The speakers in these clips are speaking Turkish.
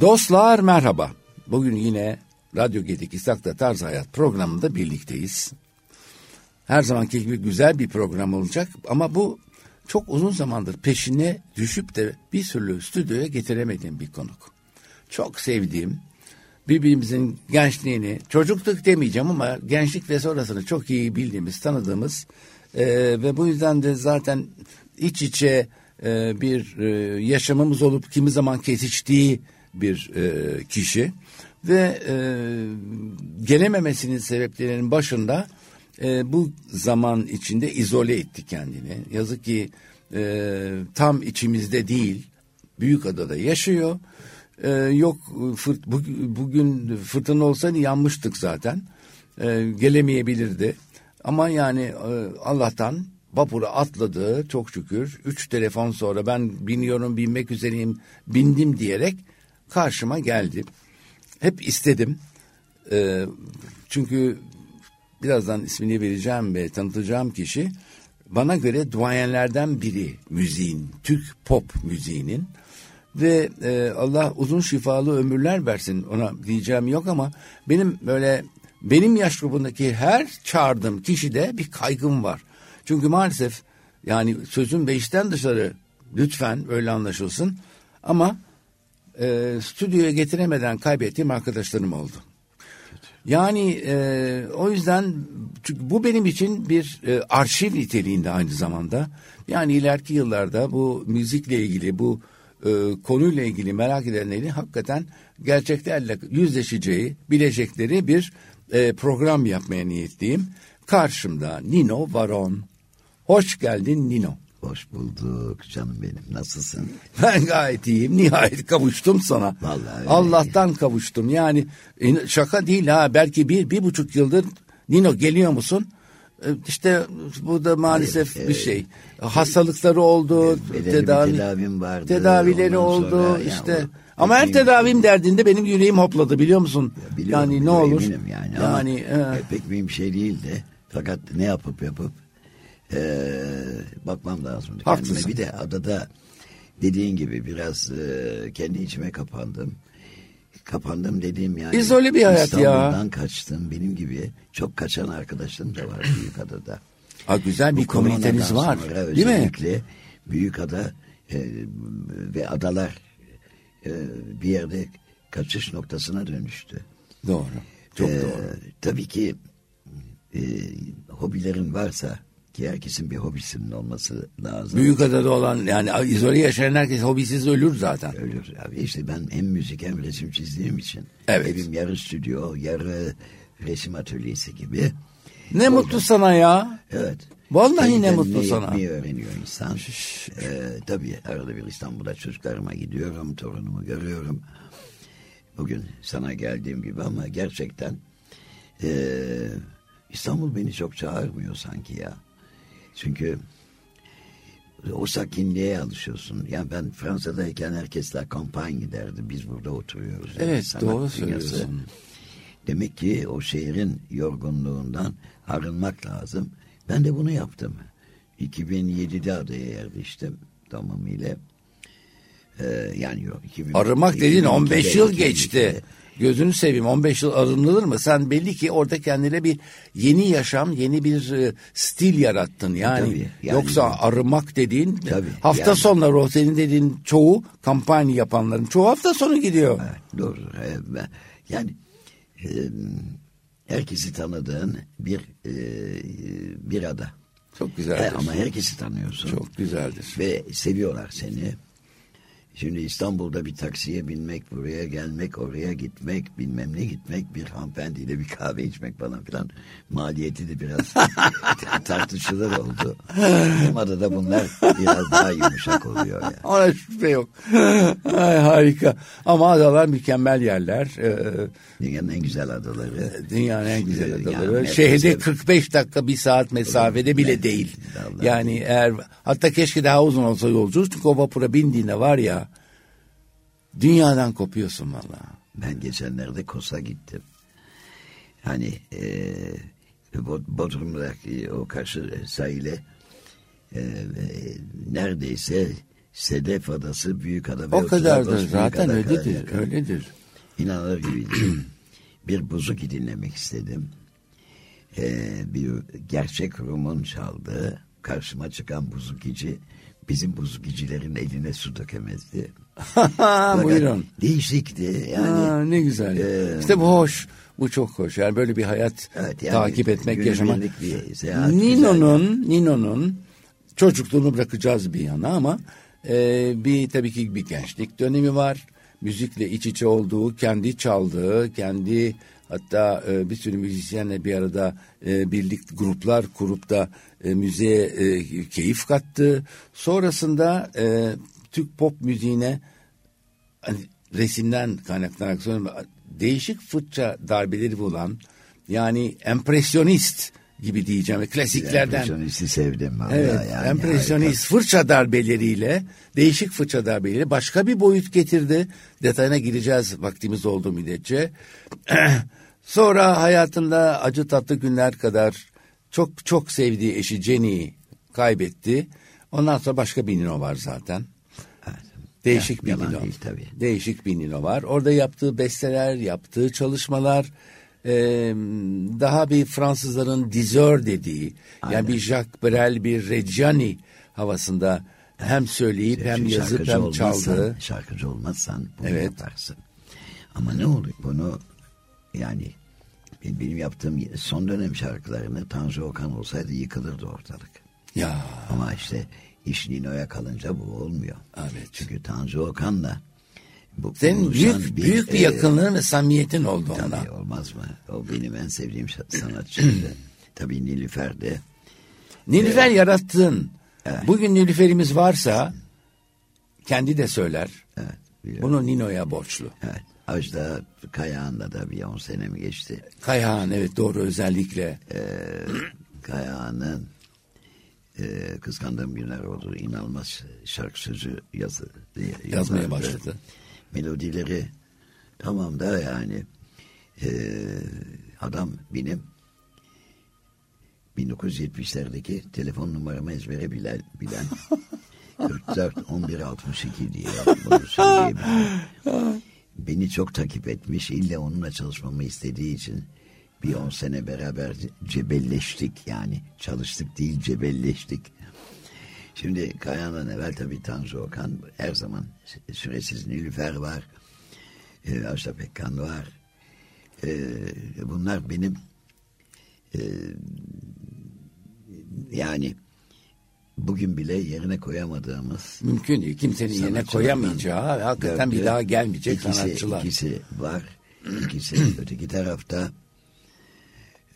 Dostlar merhaba. Bugün yine Radyo Gedik İstak'ta Tarz Hayat programında birlikteyiz. Her zamanki gibi güzel bir program olacak ama bu çok uzun zamandır peşine düşüp de bir türlü stüdyoya getiremediğim bir konuk. Çok sevdiğim, birbirimizin gençliğini, çocukluk demeyeceğim ama gençlik ve sonrasını çok iyi bildiğimiz, tanıdığımız e, ve bu yüzden de zaten iç içe e, bir e, yaşamımız olup kimi zaman kesiştiği bir e, kişi ve e, gelememesinin sebeplerinin başında e, bu zaman içinde izole etti kendini. Yazık ki e, tam içimizde değil, büyük adada yaşıyor. E, yok fırt, bu, bugün fırtına olsaydı yanmıştık zaten. E, gelemeyebilirdi. Ama yani e, Allah'tan vapura atladı çok şükür. Üç telefon sonra ben biniyorum binmek üzereyim bindim diyerek karşıma geldi. Hep istedim. E, çünkü birazdan ismini vereceğim ve tanıtacağım kişi bana göre duayenlerden biri müziğin, Türk pop müziğinin ve e, Allah uzun şifalı ömürler versin ona diyeceğim yok ama benim böyle benim yaş grubundaki her çağırdığım kişide bir kaygım var. Çünkü maalesef yani sözün beşten dışarı lütfen öyle anlaşılsın ama e, stüdyoya getiremeden kaybettiğim arkadaşlarım oldu. Yani e, o yüzden çünkü bu benim için bir e, arşiv niteliğinde aynı zamanda. Yani ileriki yıllarda bu müzikle ilgili bu e, konuyla ilgili merak edenlerin hakikaten gerçeklerle yüzleşeceği, bilecekleri bir e, program yapmaya niyetliyim. Karşımda Nino Varon. Hoş geldin Nino. Hoş bulduk canım benim. Nasılsın? Ben gayet iyiyim. Nihayet kavuştum sana. Vallahi. Allah'tan kavuştum. Yani e, şaka değil ha. Belki bir, bir buçuk yıldır Nino geliyor musun? E, İşte bu da maalesef Evet, bir evet. şey. Hastalıkları oldu. Bir tedavi, tedavim vardı. Tedavileri oldu ya işte. o- Ama her tedavim derdinde benim yüreğim hopladı biliyor musun? Biliyorum, yani ne biliyorum, olur? eminim yani. Yani e, pek mühim şey değildi. Fakat ne yapıp yapıp e, bakmam lazım. Haklısın. Bir de adada dediğin gibi biraz e, kendi içime kapandım. Kapandım dediğim yani. İzole bir hayat ya. İstanbul'dan kaçtım. Benim gibi çok kaçan arkadaşlarım da var Büyükada'da. ha, güzel bir komüniteniz var. Değil mi? Büyükada e, ve adalar e, bir yerde kaçış noktasına dönüştü. Doğru. Çok Ee, doğru. Tabii ki e, hobilerin varsa ki herkesin bir hobisinin olması lazım. Büyük adada olan yani izole yaşayan herkes hobisiz ölür zaten. Ölür abi işte ben hem müzik hem resim çizdiğim için Evet. evim yarı stüdyo yarı resim atölyesi gibi. Ne mutlu sana ya. Evet. Vallahi Kendi ne mutlu sana. yetmeyi öğreniyor insan. Ee, tabii arada bir İstanbul'a çocuklarıma gidiyorum, torunumu görüyorum. Bugün sana geldiğim gibi ama gerçekten ee, İstanbul beni çok çağırmıyor sanki ya. Çünkü o sakinliğe alışıyorsun. Yani ben Fransa'dayken herkesler kampanya giderdi. Biz burada oturuyoruz. Yani Evet sanat doğru dünyası. söylüyorsun. Demek ki o şehrin yorgunluğundan arınmak lazım. Ben de bunu yaptım. 2007'de adaya yerleştim tamamıyla. Ee, yani yok. 2000, Arımak dediğin 2002'de, 15 yıl 2002'de. geçti. Gözünü seveyim 15 yıl arınılır mı? Sen belli ki orada kendine bir yeni yaşam, yeni bir e, stil yarattın. Yani, Tabii, yani- yoksa arımak dediğin Tabii, hafta yani- sonları o senin dediğin çoğu kampanya yapanların çoğu hafta sonu gidiyor. Evet, doğru. Ben- Yani e, herkesi tanıdığın bir e, bir ada. Çok E, güzeldir. ama herkesi tanıyorsun. Çok güzeldir. Ve seviyorlar seni. Şimdi İstanbul'da bir taksiye binmek, buraya gelmek, oraya gitmek, bilmem ne gitmek, bir hanımefendiyle bir kahve içmek falan filan maliyeti de biraz tartışılır oldu. Bizim adada bunlar biraz daha yumuşak oluyor ya. Ona şüphe yok. Ay, harika. Ama adalar mükemmel yerler. Ee, Dünyanın en güzel adaları. Dünyanın en güzel Yani adaları. merkeze- Şehirde 45 dakika bir saat mesafede bile değil. Yani eğer hatta keşke daha uzun olsa yolculuk çünkü o vapura bindiğinde var ya dünyadan kopuyorsun valla. Ben geçenlerde Kos'a gittim. Hani e, Bod- Bodrum'daki o karşı sahile e, neredeyse Sedef Adası, Büyük Ada ve O kadardır zaten Ada kadar öyledir, yakın. öyledir. İnanılır gibi bir buzuki dinlemek istedim. Ee, bir gerçek Rum'un çaldığı karşıma çıkan buzukici bizim buzukicilerin eline su dökemezdi. Buyurun. Değişikti yani. Aa, ne güzel. Ee, işte bu hoş. Bu çok hoş. Yani böyle bir hayat Evet, yani takip etmek, yaşamak. Nino'nun Nino'nun çocukluğunu bırakacağız bir yana ama e, bir tabii ki bir gençlik dönemi var. Müzikle iç içe olduğu, kendi çaldığı, kendi hatta e, bir sürü müzisyenle bir arada e, birlik gruplar kurup da e, müziğe e, keyif kattı. Sonrasında e, Türk pop müziğine hani resimden kaynaklanarak söylüyorum değişik fırça darbeleri bulan yani empresyonist gibi diyeceğim klasiklerden Empresyonisti sevdim valla evet yani. empresyonist fırça darbeleriyle değişik fırça darbeleriyle başka bir boyut getirdi detayına gireceğiz vaktimiz olduğu müddetçe sonra hayatında acı tatlı günler kadar çok çok sevdiği eşi Jenny'i kaybetti ondan sonra başka bir Nino var zaten. Değişik Ya, bir Nino. değil tabii. Değişik bir Nino var. Orada yaptığı besteler, yaptığı çalışmalar e, daha bir Fransızların dizör dediği yani bir Jacques Brel, bir Reggiani havasında hem söyleyip hem Çünkü yazıp şarkıcı hem çaldığı. Şarkıcı olmazsan bunu Evet. yaparsın. Ama ne olur bunu yani benim, benim yaptığım son dönem şarkılarını Tanju Okan olsaydı yıkılırdı ortalık. Ya Ama işte iş Nino'ya kalınca bu olmuyor. Evet. Çünkü Tanju Okan'la bu senin büyük büyük bir e, yakınlığın ve samimiyetin oldu ona. Tabii olmaz mı? O benim en sevdiğim sanatçıydı. tabii Nilüfer de Nilüfer yarattın. Bugün Nilüfer'imiz varsa kendi de söyler. evet, biliyorum. Bunu Nino'ya borçlu. Evet. Ajda Kayağan'la da bir 10 sene mi geçti? Kayhan evet doğru özellikle. Kayağan'ın e, kıskandığım günler oldu. İnanılmaz şarkı sözü yazı, Yazmaya başladı. Melodileri tamam da yani e, adam benim 1970'lerdeki telefon numaramı ezbere bilen, bilen 44 11 62 diye bunu söyleyebilirim. Beni çok takip etmiş. İlle onunla çalışmamı istediği için bir 10 sene beraber cebelleştik yani. Çalıştık değil cebelleştik. Şimdi Kayahan'dan evvel tabii Tanju Okan her zaman süresiz Nilüfer var. E, Ajda Pekkan var. E, bunlar benim e, yani bugün bile yerine koyamadığımız Mümkün değil. Kimsenin yerine koyamayacağı hakikaten bir gördü. daha gelmeyecek İkisi- sanatçılar. İkisi var. İkisi öteki tarafta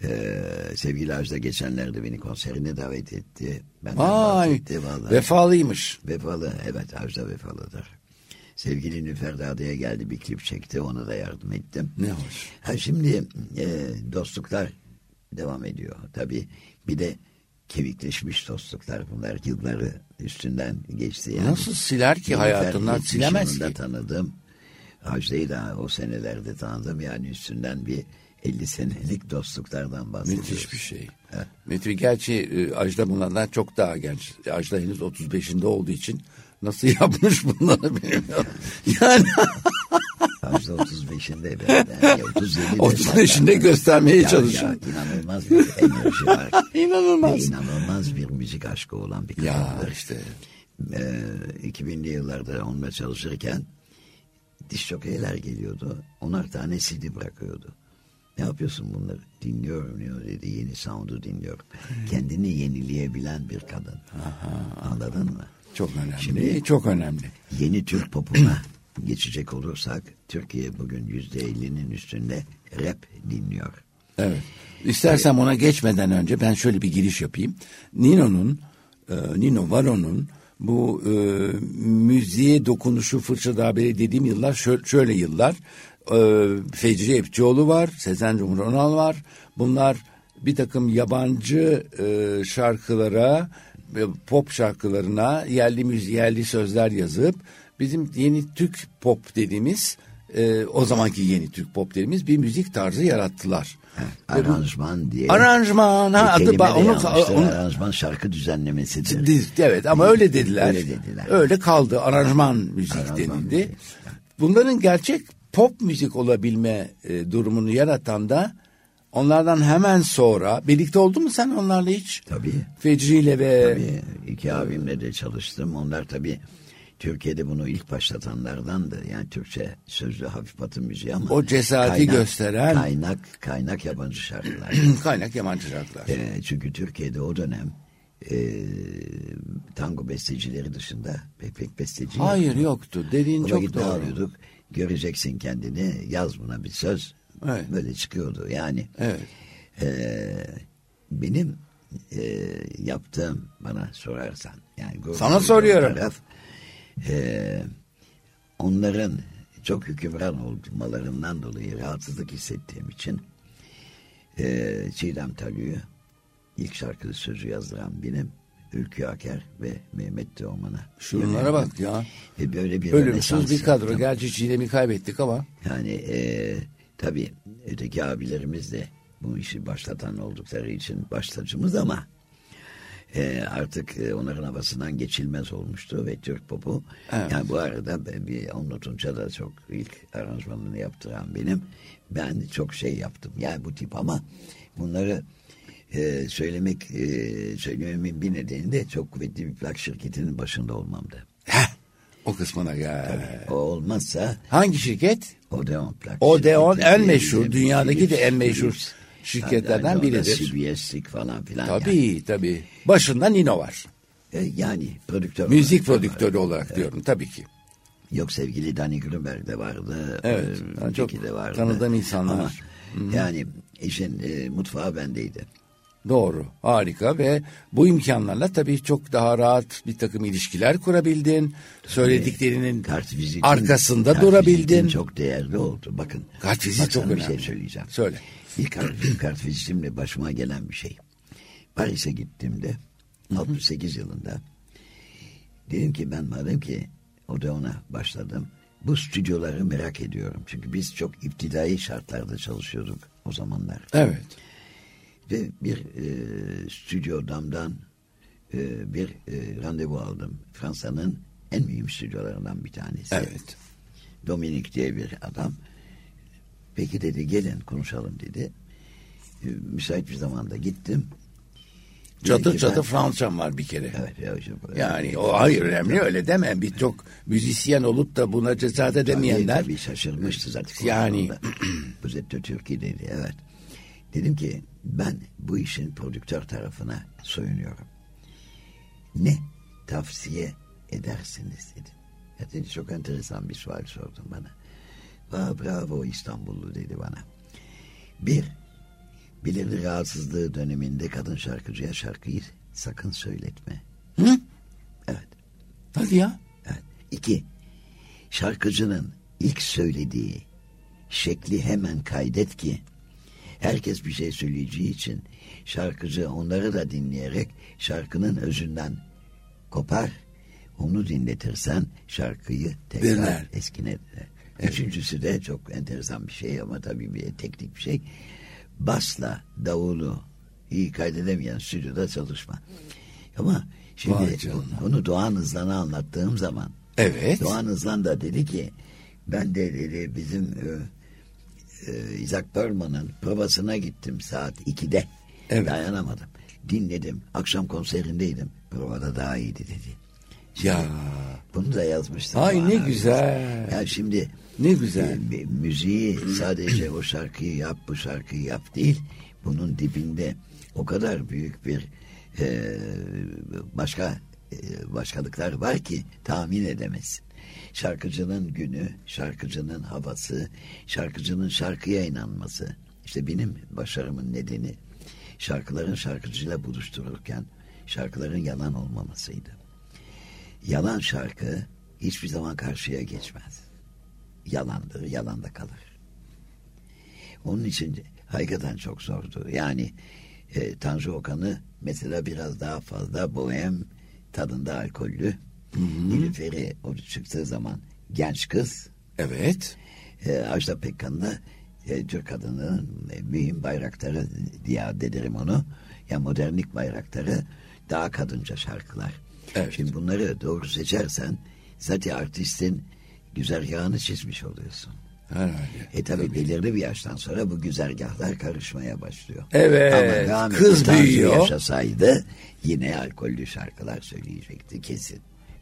e, sevgili Ajda geçenlerde beni konserine davet etti. Benden Vay bahsetti vallahi. vefalıymış. Vefalı. Evet Ajda vefalıdır. Sevgili Nilüfer Dağdı'ya geldi bir klip çekti. Ona da yardım ettim. Ne hoş. Ha şimdi e, dostluklar devam ediyor. Tabii bir de kemikleşmiş dostluklar bunlar yılları üstünden geçti. Yani. Nasıl siler ki Nilüfer hayatından 70 silemez ki. tanıdım. Ajda'yı da o senelerde tanıdım. Yani üstünden bir 50 senelik dostluklardan bahsediyoruz. Müthiş bir şey. Müthiş. Gerçi e, Ajda bunlardan çok daha genç. Ajda henüz 35'inde olduğu için nasıl yapmış bunları bilmiyorum. Yani Ajda 35'inde ben, yani 37'de 35'inde göstermeye Ya, çalışıyor. ya, inanılmaz bir enerji var. Ve İnanılmaz. inanılmaz bir müzik aşkı olan bir Ya kadındır. işte. Ee, 2000'li yıllarda onunla çalışırken diş jokeyler geliyordu. Onar tane CD bırakıyordu. Ne yapıyorsun bunları? Dinliyorum diyor dedi. Yeni sound'u dinliyorum. Kendini yenileyebilen bir kadın. Anladın mı? Çok önemli. Şimdi- çok önemli. Yeni Türk popuna geçecek olursak Türkiye bugün yüzde 50'nin üstünde rap dinliyor. Evet. İstersem ona geçmeden önce ben şöyle bir giriş yapayım. Nino'nun, e, Nino Varo'nun bu e, müziğe dokunuşu fırça darbeli dediğim yıllar şöyle, şöyle yıllar. E, Fecri Epçioğlu var, Sezen Cumhurönal var. Bunlar bir takım yabancı e, şarkılara, e, pop şarkılarına yerli müziği, yerli sözler yazıp bizim yeni Türk pop dediğimiz e, o zamanki yeni Türk pop derimiz bir müzik tarzı yarattılar. Aranjman diye. Aranjman ha adı ba- onu, onu, aranjman şarkı düzenlemesidir. Diz- Evet ama öyle dediler. Öyle dediler. Öyle kaldı. Aranjman müzik Aranjman denildi. müzik. Bunların gerçek pop müzik olabilme e, durumunu yaratan da onlardan hemen sonra birlikte oldu mu sen onlarla hiç? Tabii. Fecri ile ve Tabii iki abimle de çalıştım. Onlar tabii Türkiye'de bunu ilk başlatanlardandı. Yani Türkçe sözlü hafif batı müziği ama O cesareti gösteren- kaynak kaynak yabancı şarkılar. kaynak yabancı şarkılar. Ee, çünkü Türkiye'de o dönem e, tango bestecileri dışında pek pek besteci Hayır yoktu. Dediğin Ona çok doğru. alıyorduk. Göreceksin kendini. Yaz buna bir söz. Evet. Böyle çıkıyordu. Yani Evet. e, benim e, yaptığım bana sorarsan yani Sana soruyorum. Taraf, e, onların çok hükümran olmalarından dolayı rahatsızlık hissettiğim için e, Çiğdem Talü'yü ilk şarkı sözü yazdıran benim Ülkü Aker ve Mehmet Teoman'a. Şunlara bak ya. Ve böyle bir Ölümsüz bir kadro. yaptım. Gerçi Çiğdem'i kaybettik ama. Yani e, tabii öteki abilerimiz de bu işi başlatan oldukları için başlacımız ama e, artık e, onların havasından geçilmez olmuştu ve Türk popu Evet. yani bu arada ben bir unutunca da çok ilk aranjmanını yaptıran benim ben çok şey yaptım yani bu tip ama bunları e, söylemek e, söylememin bir nedeni de çok kuvvetli bir plak şirketinin başında olmamdı. Heh, o kısmına gel. O olmazsa Hangi şirket? Odeon plak Odeon şirketi en meşhur, bizim dünyadaki de en meşhur şirketlerden Yani biridir. CBS'lik falan filan. Yani. Tabii tabii. Başında Nino var. E, yani prodüktör. Müzik olarak. prodüktörü olarak diyorum tabii ki. Yok sevgili Danny Grunberg de vardı. Evet, e, çok de vardı. tanıdığım insanlar. Ama yani işin e, mutfağı bendeydi. Doğru, harika ve bu imkanlarla tabii çok daha rahat bir takım ilişkiler kurabildin. Söylediklerinin Kart vizitin, arkasında kart durabildin. çok değerli oldu. Bakın. Kart vizit bak çok bir şey söyleyeceğim. Söyle. İlk kart, kart başıma gelen bir şey. Paris'e gittiğimde 68 yılında dedim ki ben madem ki Odeon'a başladım bu stüdyoları merak ediyorum. Çünkü biz çok iptidai şartlarda çalışıyorduk o zamanlar. Evet. Ve bir e, stüdyo damdan e, bir e, randevu aldım. Fransa'nın en mühim stüdyolarından bir tanesi. Evet. Dominik diye bir adam. Peki dedi gelin konuşalım dedi. E, müsait bir zamanda gittim. Çatır çatır ben- Fransızcam var bir kere. Evet. Ya, işte, Yani o hayır önemli öyle deme. Bir çok müzisyen olup da buna cesaret edemeyenler. Tabii, tabii şaşırmıştı zaten. Yani- konuşmamda. Bu Zetto Türkiye dedi evet. Dedim ki ben bu işin prodüktör tarafına soyunuyorum. Ne tavsiye edersiniz dedim. Dedi çok enteresan bir sual sordun bana. Aa, bravo İstanbullu dedi bana. Bir, belirli rahatsızlığı döneminde kadın şarkıcıya şarkıyı sakın söyletme. Hı? Evet. Hadi ya. Evet. İki, şarkıcının ilk söylediği şekli hemen kaydet ki herkes bir şey söyleyeceği için şarkıcı onları da dinleyerek şarkının özünden kopar. Onu dinletirsen şarkıyı tekrar Dinler. eskine döner. Üçüncüsü de çok enteresan bir şey ama tabii bir teknik bir şey. Basla davulu iyi kaydedemeyen stüdyoda çalışma. Ama şimdi bunu Doğan Hızlan'a anlattığım zaman Evet. Doğan Hızlan da dedi ki ben de dedi bizim e, Isaac Perlman'ın provasına gittim saat 2'de. Evet. Dayanamadım. Dinledim. Akşam konserindeydim. Provada daha iyiydi dedi. Ya Bunu da yazmıştım. Ay, ne güzel. Ya şimdi Ne güzel. e, müziği sadece o şarkıyı yap bu şarkıyı yap değil. Bunun dibinde o kadar büyük bir e, başka e, başkalıklar var ki tahmin edemezsin. Şarkıcının günü, şarkıcının havası, şarkıcının şarkıya inanması. İşte benim başarımın nedeni şarkıların şarkıcıyla buluştururken şarkıların yalan olmamasıydı. Yalan şarkı hiçbir zaman karşıya geçmez. Yalandır, yalan da kalır. Onun için hakikaten çok zordu. Yani e, Tanju Okan'ı mesela biraz daha fazla bohem tadında alkollü. Nilüfer'i o çıktığı zaman genç kız. evet. e, Ajda Pekkan da e, Türk kadının e, mühim bayrakları diye addederim onu. Ya modernlik bayrakları daha kadınca şarkılar. Evet. Şimdi bunları doğru seçersen zaten artistin güzergahını çizmiş oluyorsun. Herhalde. E tabi belirli bir yaştan sonra bu güzergahlar karışmaya başlıyor. Evet, Ama kız büyüyor. yaşasaydı yine alkollü şarkılar söyleyecekti kesin.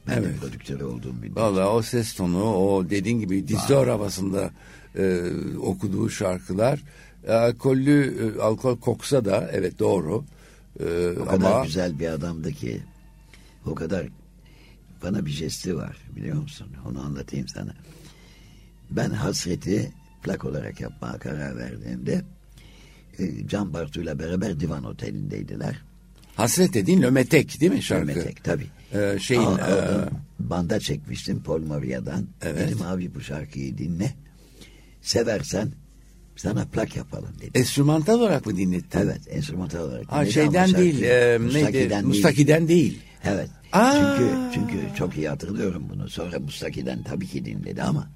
Ben de Evet. prodüktörü olduğum bir Vallahi o ses tonu, o dediğin gibi dizör havasında e, okuduğu şarkılar e, alkollü, e, alkol koksa da evet doğru. E, O kadar ama güzel bir adamdı ki o kadar bana bir jesti var biliyor musun? Onu anlatayım sana. Ben hasreti plak olarak yapmaya karar verdiğimde e, Can Bartu'yla beraber Divan Oteli'ndeydiler. hasret dediğin Lömetek değil mi şarkı? Metek tabii. E, şeyin Al- e, banda çekmiştim Paul Moria'dan. Evet. Dedim abi bu şarkıyı dinle. Seversen sana plak yapalım dedi. enstrümantal olarak mı dinlettin? Evet enstrümantal olarak. Ha, şeyden değil, e, neydi? Mustaki'den değil. Mustaki'den değil. Evet. Aa. Çünkü çünkü çok iyi hatırlıyorum bunu. Sonra Mustaki'den tabii ki dinledi ama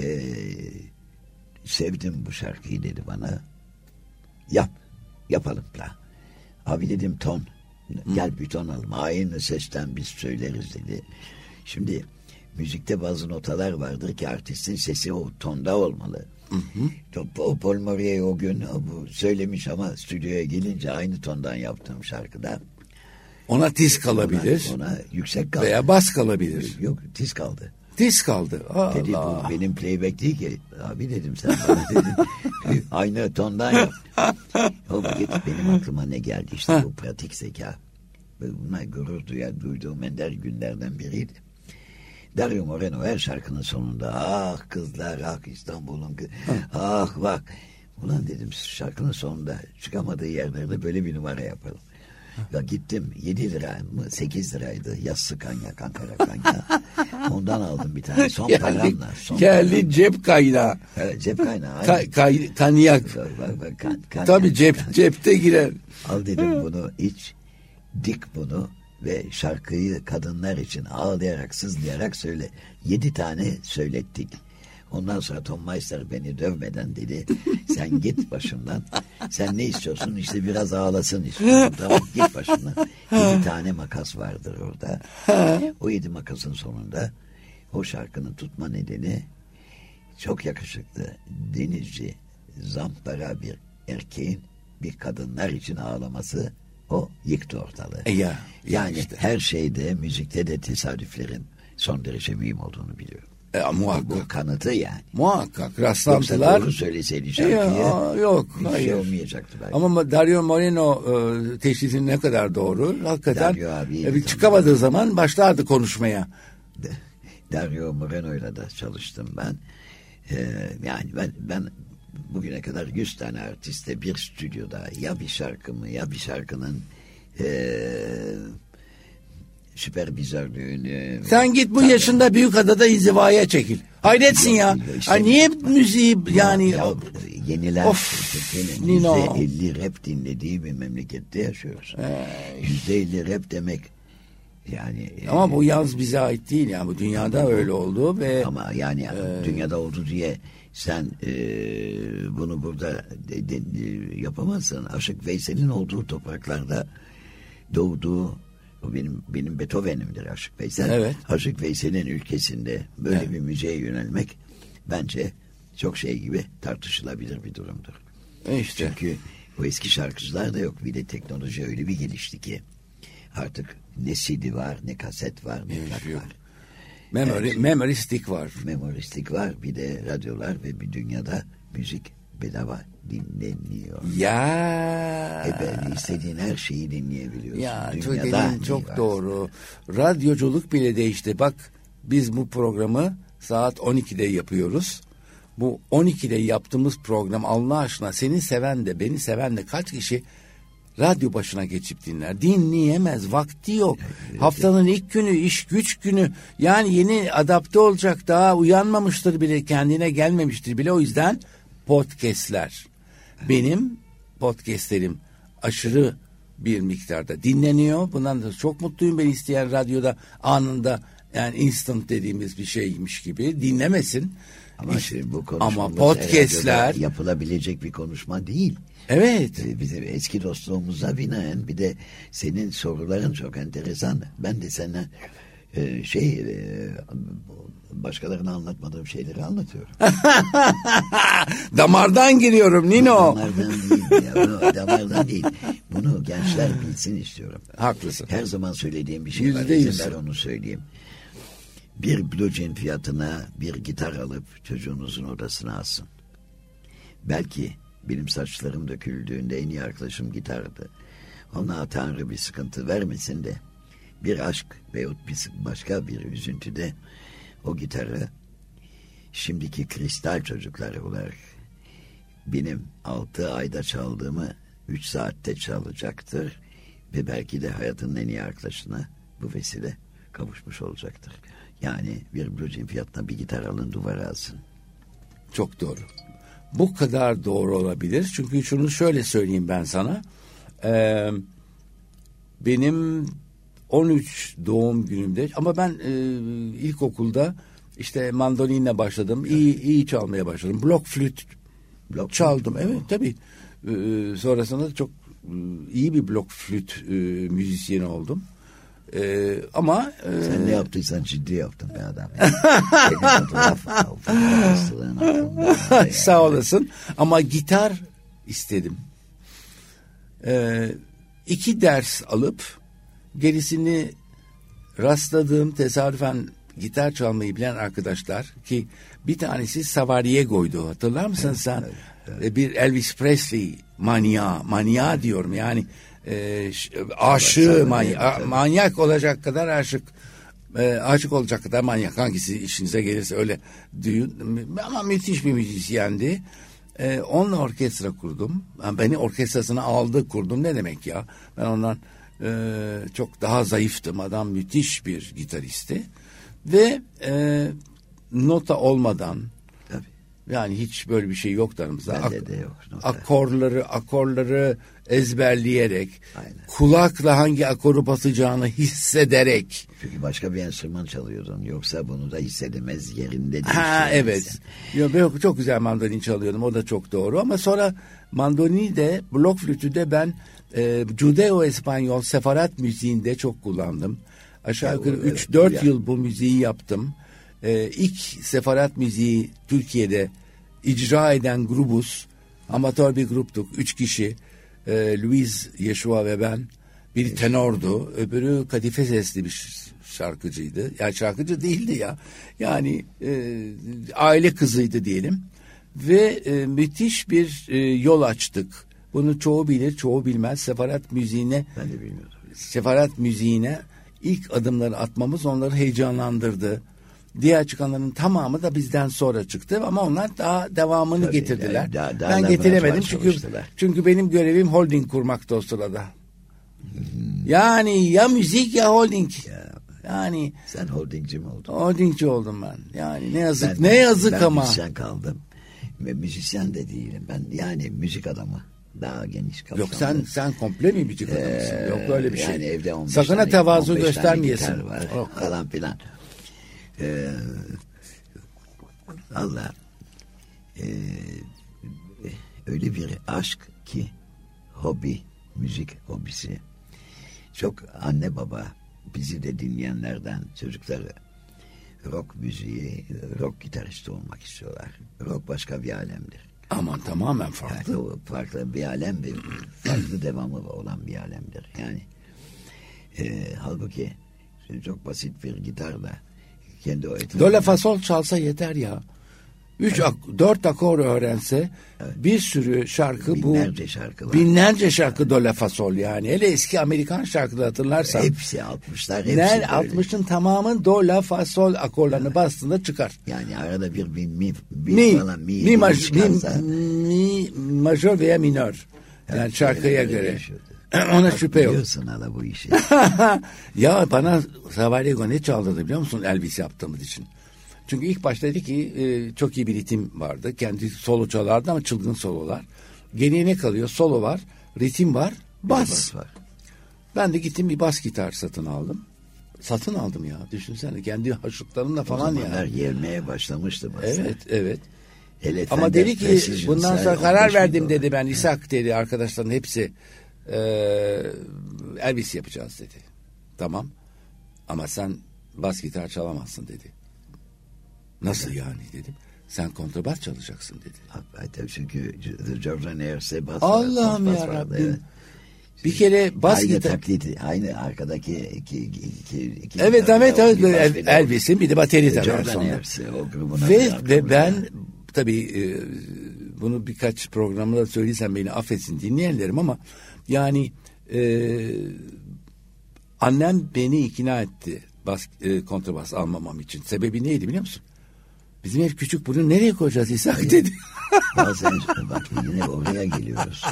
e, sevdim bu şarkıyı dedi bana. Yap. Yapalım la. Abi dedim ton. Gel bir ton alalım. Aynı sesten biz söyleriz dedi. Şimdi müzikte bazı notalar vardır ki artistin sesi o tonda olmalı. Hı O Paul Morier o gün bu söylemiş ama stüdyoya gelince aynı tondan yaptığım şarkıda Ona tiz kalabilir ona, ona yüksek kaldı. veya bas kalabilir. Yok tiz kaldı. Tiz kaldı. Dedi Allah. bu benim playback değil ki. Abi dedim sen bana dedin. Aynı tondan yap. O vakit benim aklıma ne geldi işte bu pratik zeka. Buna gurur duyar, duyduğum ender günlerden biriydi. Dario Moreno her şarkının sonunda ah kızlar ah İstanbul'un kız ah bak. Ulan dedim şarkının sonunda çıkamadığı yerlerde böyle bir numara yapalım. Ya gittim 7 lira mı 8 liraydı yassı kanyak Ankara kanyak. Ondan aldım bir tane son Geldi, paramla. Son geldi cep kaynağı. Evet, cep kaynağı. Ka- kay- kanyak. Bak, bak, kan- kanyak. Tabii cep cepte girer. Al dedim bunu iç. Dik bunu ve şarkıyı kadınlar için ağlayarak sızlayarak söyle. Yedi tane söylettik. Ondan sonra Tom Meister beni dövmeden dedi. Sen git başımdan. Sen ne istiyorsun? İşte biraz ağlasın istiyorum. Tamam git başımdan. Yedi tane makas vardır orada. O yedi makasın sonunda o şarkının tutma nedeni çok yakışıklı, denizci, zampara bir erkeğin bir kadınlar için ağlaması o yıktı ortalığı. E ya, yani işte. her şeyde, müzikte de tesadüflerin son derece mühim olduğunu biliyorum. E, muhakkak. Bu kanıtı yani. Muhakkak Yoksa rastlantılar. doğru söyleseydi şarkıyı Ya, yok hiç şey hayır. olmayacaktı belki. Ama Dario Moreno e, teşhisi ne kadar doğru. Hakikaten Dario abi e, çıkamadığı zaman başlardı konuşmaya. Dario Moreno'yla da çalıştım ben. Ee, yani ben ben bugüne kadar 100 tane artiste bir stüdyoda ya bir şarkımı ya bir şarkının ee, süpervizörlüğünü Sen git bu yaşında Büyükada'da inzivaya çekil. Hayretsin ya. İşte- Ay niye müziği yani ya, yeniler Of, Nino. yüzde elli rap dinlediği bir memlekette yaşıyoruz. Yüzde elli rap demek yani ama bu yalnız bize ait değil yani bu dünyada öyle oldu ve Ama yani dünyada oldu diye sen e, bunu burada de- de- de- yapamazsın. Aşık Veysel'in olduğu topraklarda doğduğu o benim benim Beethoven'imdir Aşık Veysel. Evet. Aşık Veysel'in ülkesinde böyle Evet. bir müziğe yönelmek bence çok şey gibi tartışılabilir bir durumdur. e işte Çünkü o eski şarkıcılar da yok. Bir de teknoloji öyle bir gelişti ki artık ne CD var, ne kaset var, ne Hiçbir plak şey var. memory, memory stick var. Memoristik var, bir de radyolar ve bir dünyada müzik bedava dinleniyor. Ya. E ben istediğin her şeyi dinleyebiliyorsun. Ya Dünyada çok varsa. doğru. Radyoculuk bile değişti. Bak biz bu programı saat 12'de yapıyoruz. Bu 12'de yaptığımız program Allah aşkına seni seven de beni seven de kaç kişi radyo başına geçip dinler. Dinleyemez. Vakti yok. Haftanın ilk günü, iş güç günü. Yani yeni adapte olacak daha uyanmamıştır bile, kendine gelmemiştir bile. O yüzden podcastler. Benim podcastlerim aşırı bir miktarda dinleniyor. Bundan da çok mutluyum. Beni isteyen radyoda anında yani instant dediğimiz bir şeymiş gibi dinlemesin. Ama İşte- şimdi bu ama podcastler yapılabilecek bir konuşma değil. evet Ee, Bizim eski dostluğumuza binaen bir de senin soruların çok enteresan. Ben de sana e, şey e, başkalarına anlatmadığım şeyleri anlatıyorum. damardan giriyorum Nino. Damardan değil ya. Damardan değil. Bunu gençler bilsin istiyorum. Haklısın. Her zaman söylediğim bir şey var. Yüz. Ver onu söyleyeyim. Bir blue jean fiyatına bir gitar alıp çocuğunuzun odasına asın. Belki benim saçlarım döküldüğünde en iyi arkadaşım gitardı. Ona Tanrı bir sıkıntı vermesin de bir aşk veyahut bir başka bir üzüntüde o gitarı şimdiki kristal çocuklar olarak benim altı ayda çaldığımı üç saatte çalacaktır ve belki de hayatının en iyi arkadaşına bu vesile kavuşmuş olacaktır. Yani bir blue jean fiyatına bir gitar alın duvara asın. Çok doğru. Bu kadar doğru olabilir. Çünkü şunu şöyle söyleyeyim ben sana. Ee, benim 13 doğum günümde ama ben e, ilkokulda işte mandolinle başladım. İyi iyi çalmaya başladım. Blok flüt Blok çaldım. Evet tabii. Ee, sonrasında çok e, iyi bir blok flüt e, müzisyeni oldum. Ee, ama e, Sen ne yaptıysan ciddi yaptın be adam. Yani. Sağ olasın. Ama gitar istedim. Ee, iki ders alıp gerisini rastladığım tesadüfen gitar çalmayı bilen arkadaşlar ki bir tanesi Savariego'ydu hatırlar mısın sen? Ee, Bir Elvis Presley manya, manya diyorum yani e, aşığı manya, manyak olacak kadar aşık e, aşık olacak kadar manyak hangisi işinize gelirse öyle düğün ama müthiş bir müzisyendi. E, onunla orkestra kurdum. Yani beni orkestrasına aldı kurdum ne demek ya? Ben ondan e, çok daha zayıftım. Adam müthiş bir gitaristi. Ve e, nota olmadan. Yani hiç böyle bir şey yok aramızda. Bende de yok nota. Akorları, akorları ezberleyerek, Aynen. kulakla hangi akoru basacağını hissederek. Çünkü başka bir enstrüman çalıyordun. Yoksa bunu da hissedemez yerinde. Ha evet. Yo, ben çok güzel mandolin çalıyordum. O da çok doğru. Ama sonra mandolini de, blok flütü de ben e, Judeo-Espanyol sefarat müziğinde çok kullandım. Aşağı Ya, yukarı o- evet, 3-4 ya. yıl bu müziği yaptım. E, ilk sefarat müziği Türkiye'de icra eden grubuz. Amatör bir gruptuk. Üç kişi. E, Luis Yeshua ve ben. Biri tenordu. Öbürü kadife sesli bir şarkıcıydı. Yani şarkıcı değildi ya. Yani e, aile kızıydı diyelim. Ve e, müthiş bir e, yol açtık. Bunu çoğu bilir, çoğu bilmez. Sefarat müziğine Ben de bilmiyordum. sefarat müziğine ilk adımları atmamız onları heyecanlandırdı. Diğer çıkanların tamamı da bizden sonra çıktı ama onlar daha devamını Tabii, getirdiler. yani daha- daha ben getiremedim çünkü çünkü benim görevim holding kurmaktı o sırada. Hmm. Yani ya müzik ya holding. Ya, Yani sen holdingci mi oldun? holdingci oldum ben. Yani ne yazık Ben- ne yazık ben ama. müzisyen kaldım. Ve müzisyen de değilim. Ben yani müzik adamı. Daha geniş kapsamlı. Yok sen sen komple mi müzik adamısın? Ee, Yok öyle bir şey. Yani evde 15 Sakın tane- tevazu 15 tane göstermeyesin. var Yok. falan filan. Ee, Valla ee, öyle bir aşk ki hobi, müzik hobisi. Çok anne baba bizi de dinleyenlerden çocukları rock müziği, rock gitaristi olmak istiyorlar. Rock başka bir alemdir. Aman tamamen farklı. Yani farklı bir alem bir farklı devamı olan bir alemdir. Yani e, halbuki çok basit bir gitarla kendi o etrafında- Do la fa sol çalsa yeter ya. Üç, ak, dört akor öğrense bir sürü şarkı bu. Binlerce şarkı var. Binlerce şarkı do la fa sol yani. Hele eski Amerikan şarkıları hatırlarsan. Hepsi 60'lar hepsi böyle. 60'ın tamamı do la fa sol akorlarını bastığında çıkar. Yani arada bir mi, mi, mi, Mi, falan mi, mi, maj, mi, mi majör veya minör. Yani Evet, şarkıya göre. yaşıyordu. Ona şüphe yok. Biliyorsun hala bu işi. ya bana Savarego ne çaldırdı biliyor musun Elvis yaptığımız için? Çünkü ilk başta dedi ki e, çok iyi bir ritim vardı. Kendi solo çalardı ama çılgın sololar. Geriye ne kalıyor? Solo var, ritim var, bas. var. Ben de gittim bir bas gitar satın aldım. satın aldım ya. Düşünsene kendi haşlıklarımla falan o ya. gelmeye başlamıştı. Basar. Evet evet. Hele Ama dedi ki bundan sonra karar verdim dedi ben İshak dedi arkadaşların hepsi e, Elvis yapacağız dedi. Tamam ama sen bas gitar çalamazsın dedi. Nasıl yani dedim. Sen kontrabas çalacaksın dedi. Tabii çünkü Jordan Ayres'e bas Allah'ım ya Rabbim. Bir kere bas aynı gitar. taklidi, aynı arkadaki iki, iki, iki Evet evet evet El, Elvis'in bir de bateri tabii Jordan sonra. Grubuna Ve ve ben tabii e, bunu birkaç programda söylesem beni affetsin dinleyenlerim ama yani e, annem beni ikna etti bas, e, kontrabas almamam için. Sebebi neydi biliyor musun? Bizim ev küçük bunu nereye koyacağız İshak dedi. Bazen bak yine oraya geliyoruz.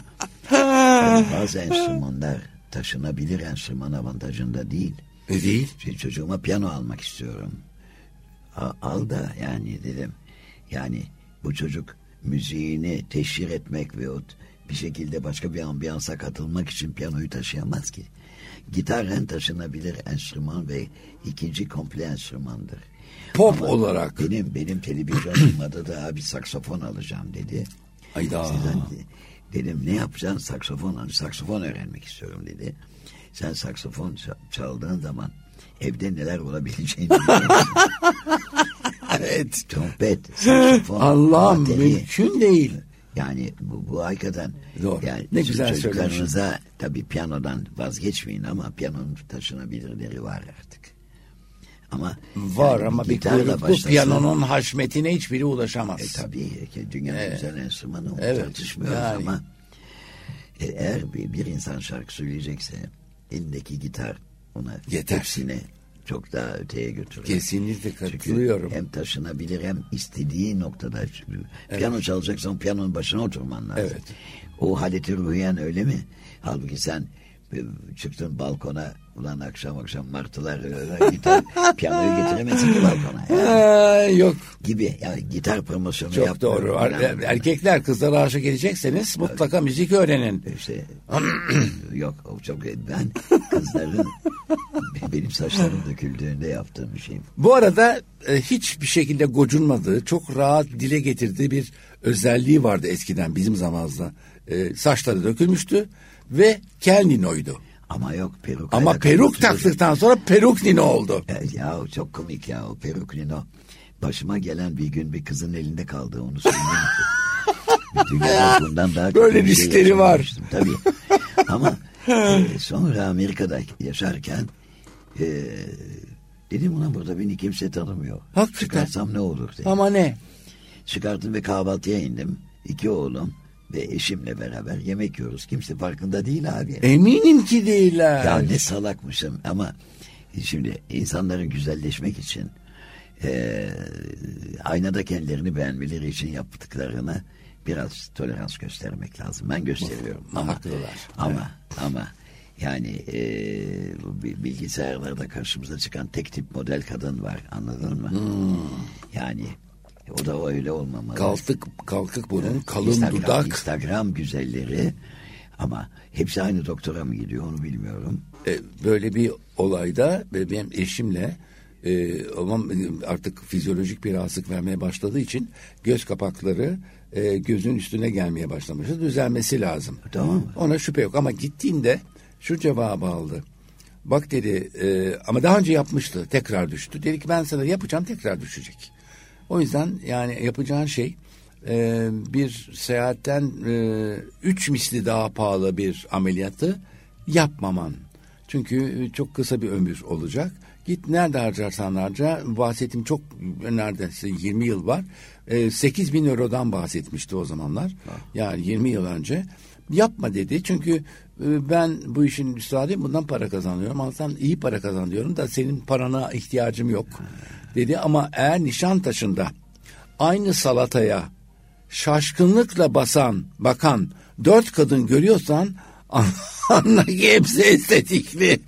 Bazı enstrümanlar taşınabilir enstrüman avantajında değil. E değil. Şimdi çocuğuma piyano almak istiyorum. A, al da yani dedim. Yani bu çocuk müziğini teşhir etmek ve bir şekilde başka bir ambiyansa katılmak için piyanoyu taşıyamaz ki. Gitar en taşınabilir enstrüman ve ikinci komple enstrümandır. Pop Ama olarak. Benim benim televizyonumda da abi saksofon alacağım dedi. Ayda. Sizden dedim ne yapacaksın saksofon saksofon öğrenmek istiyorum dedi. Sen saksofon çaldığın zaman evde neler olabileceğini evet. Trompet, saksofon, Allah'ım mümkün değil. Yani bu, bu hakikaten Doğru. Yani ne güzel çocuklarınıza tabii piyanodan vazgeçmeyin ama piyanonun taşınabilirleri var artık. Ama var yani ama bir kuyruklu piyanonun haşmetine hiçbiri ulaşamaz. E, tabii ki dünyanın evet. güzel enstrümanı evet. tartışmıyoruz yani. ama e, eğer bir, bir insan şarkı söyleyecekse elindeki gitar ona Yeter. hepsini çok daha öteye götürür. Kesinlikle katılıyorum. Çünkü hem taşınabilir hem istediği noktada. Evet. Piyano çalacaksan piyanonun başına oturman lazım. Evet. O haleti ruhiyen öyle mi? Halbuki sen çıktın balkona ulan akşam akşam martılar gitar piyanoyu getiremezsin ki balkona. Yani. yok. Gibi yani gitar promosyonu Çok yap. doğru. Er, erkekler kızlara aşık edecekseniz mutlaka müzik öğrenin. İşte yok çok ben kızların benim saçlarım döküldüğünde yaptığım bir şey. Bu arada e, hiçbir şekilde gocunmadığı, çok rahat dile getirdiği bir özelliği vardı eskiden bizim zamanımızda. E, saçları dökülmüştü ve kel ninoydu. Ama yok peruk. Ama peruk taktıktan sonra peruk nino oldu. Ya çok komik ya o peruk nino. Başıma gelen bir gün bir kızın elinde kaldı onu söyleyeyim. Dünyada bundan daha Böyle riskleri şey var. Tabii. Ama e, sonra Amerika'da yaşarken e, dedim ona burada beni kimse tanımıyor. Hakikaten. Çıkarsam ne olur dedim. Ama ne? Çıkarttım ve kahvaltıya indim. İki oğlum ve eşimle beraber yemek yiyoruz. Kimse farkında değil abi. Eminim ki değiller. Ya ne salakmışım ama şimdi insanların güzelleşmek için e, aynada kendilerini beğenmeleri için yaptıklarını biraz tolerans göstermek lazım. Ben gösteriyorum. ama, Haklılar. Ama evet. ama yani e, bilgisayarlarda karşımıza çıkan tek tip model kadın var anladın mı? Hmm. Yani o da öyle olmamalı. Kalkık, kalkık burun, kalın Instagram, dudak. Instagram güzelleri ama hepsi aynı doktora mı gidiyor onu bilmiyorum. E, böyle bir olayda benim eşimle e, ama artık fizyolojik bir rahatsızlık vermeye başladığı için göz kapakları e, gözün üstüne gelmeye başlamıştı. Düzelmesi lazım. Tamam. Ona şüphe yok ama gittiğinde şu cevabı aldı. Bak dedi e, ama daha önce yapmıştı tekrar düştü. Dedi ki ben sana yapacağım tekrar düşecek. O yüzden yani yapacağın şey e, bir seyahatten e, üç misli daha pahalı bir ameliyatı yapmaman. Çünkü çok kısa bir ömür olacak. Git nerede harcarsan harca bahsettiğim çok neredeyse 20 yıl var. E, 8 bin eurodan bahsetmişti o zamanlar. Yani 20 yıl önce. Yapma dedi çünkü e, ben bu işin üstadıyım bundan para kazanıyorum. Aslında iyi para kazanıyorum da senin parana ihtiyacım yok dedi ama eğer Nişantaşı'nda aynı salataya şaşkınlıkla basan, bakan dört kadın görüyorsan anla ki hepsi estetikli.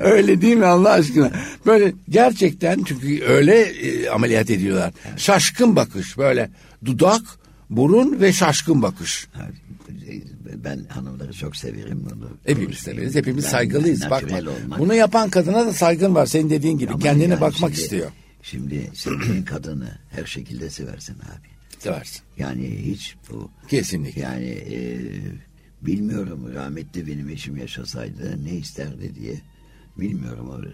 öyle değil mi Allah aşkına? Böyle gerçekten çünkü öyle e, ameliyat ediyorlar. Şaşkın bakış böyle dudak, burun ve şaşkın bakış. Ben hanımları çok severim bunu. Hepimiz severiz. Hepimiz Ben- saygılıyız. ben Bakma. olmak. Bunu yapan kadına da saygın var. Senin dediğin gibi. Ama Kendine yani bakmak şimdi- istiyor. Şimdi sevdiğin kadını her şekilde seversin abi. Seversin. Yani hiç bu Kesinlikle. yani e, bilmiyorum rahmetli benim eşim yaşasaydı ne isterdi diye bilmiyorum abi.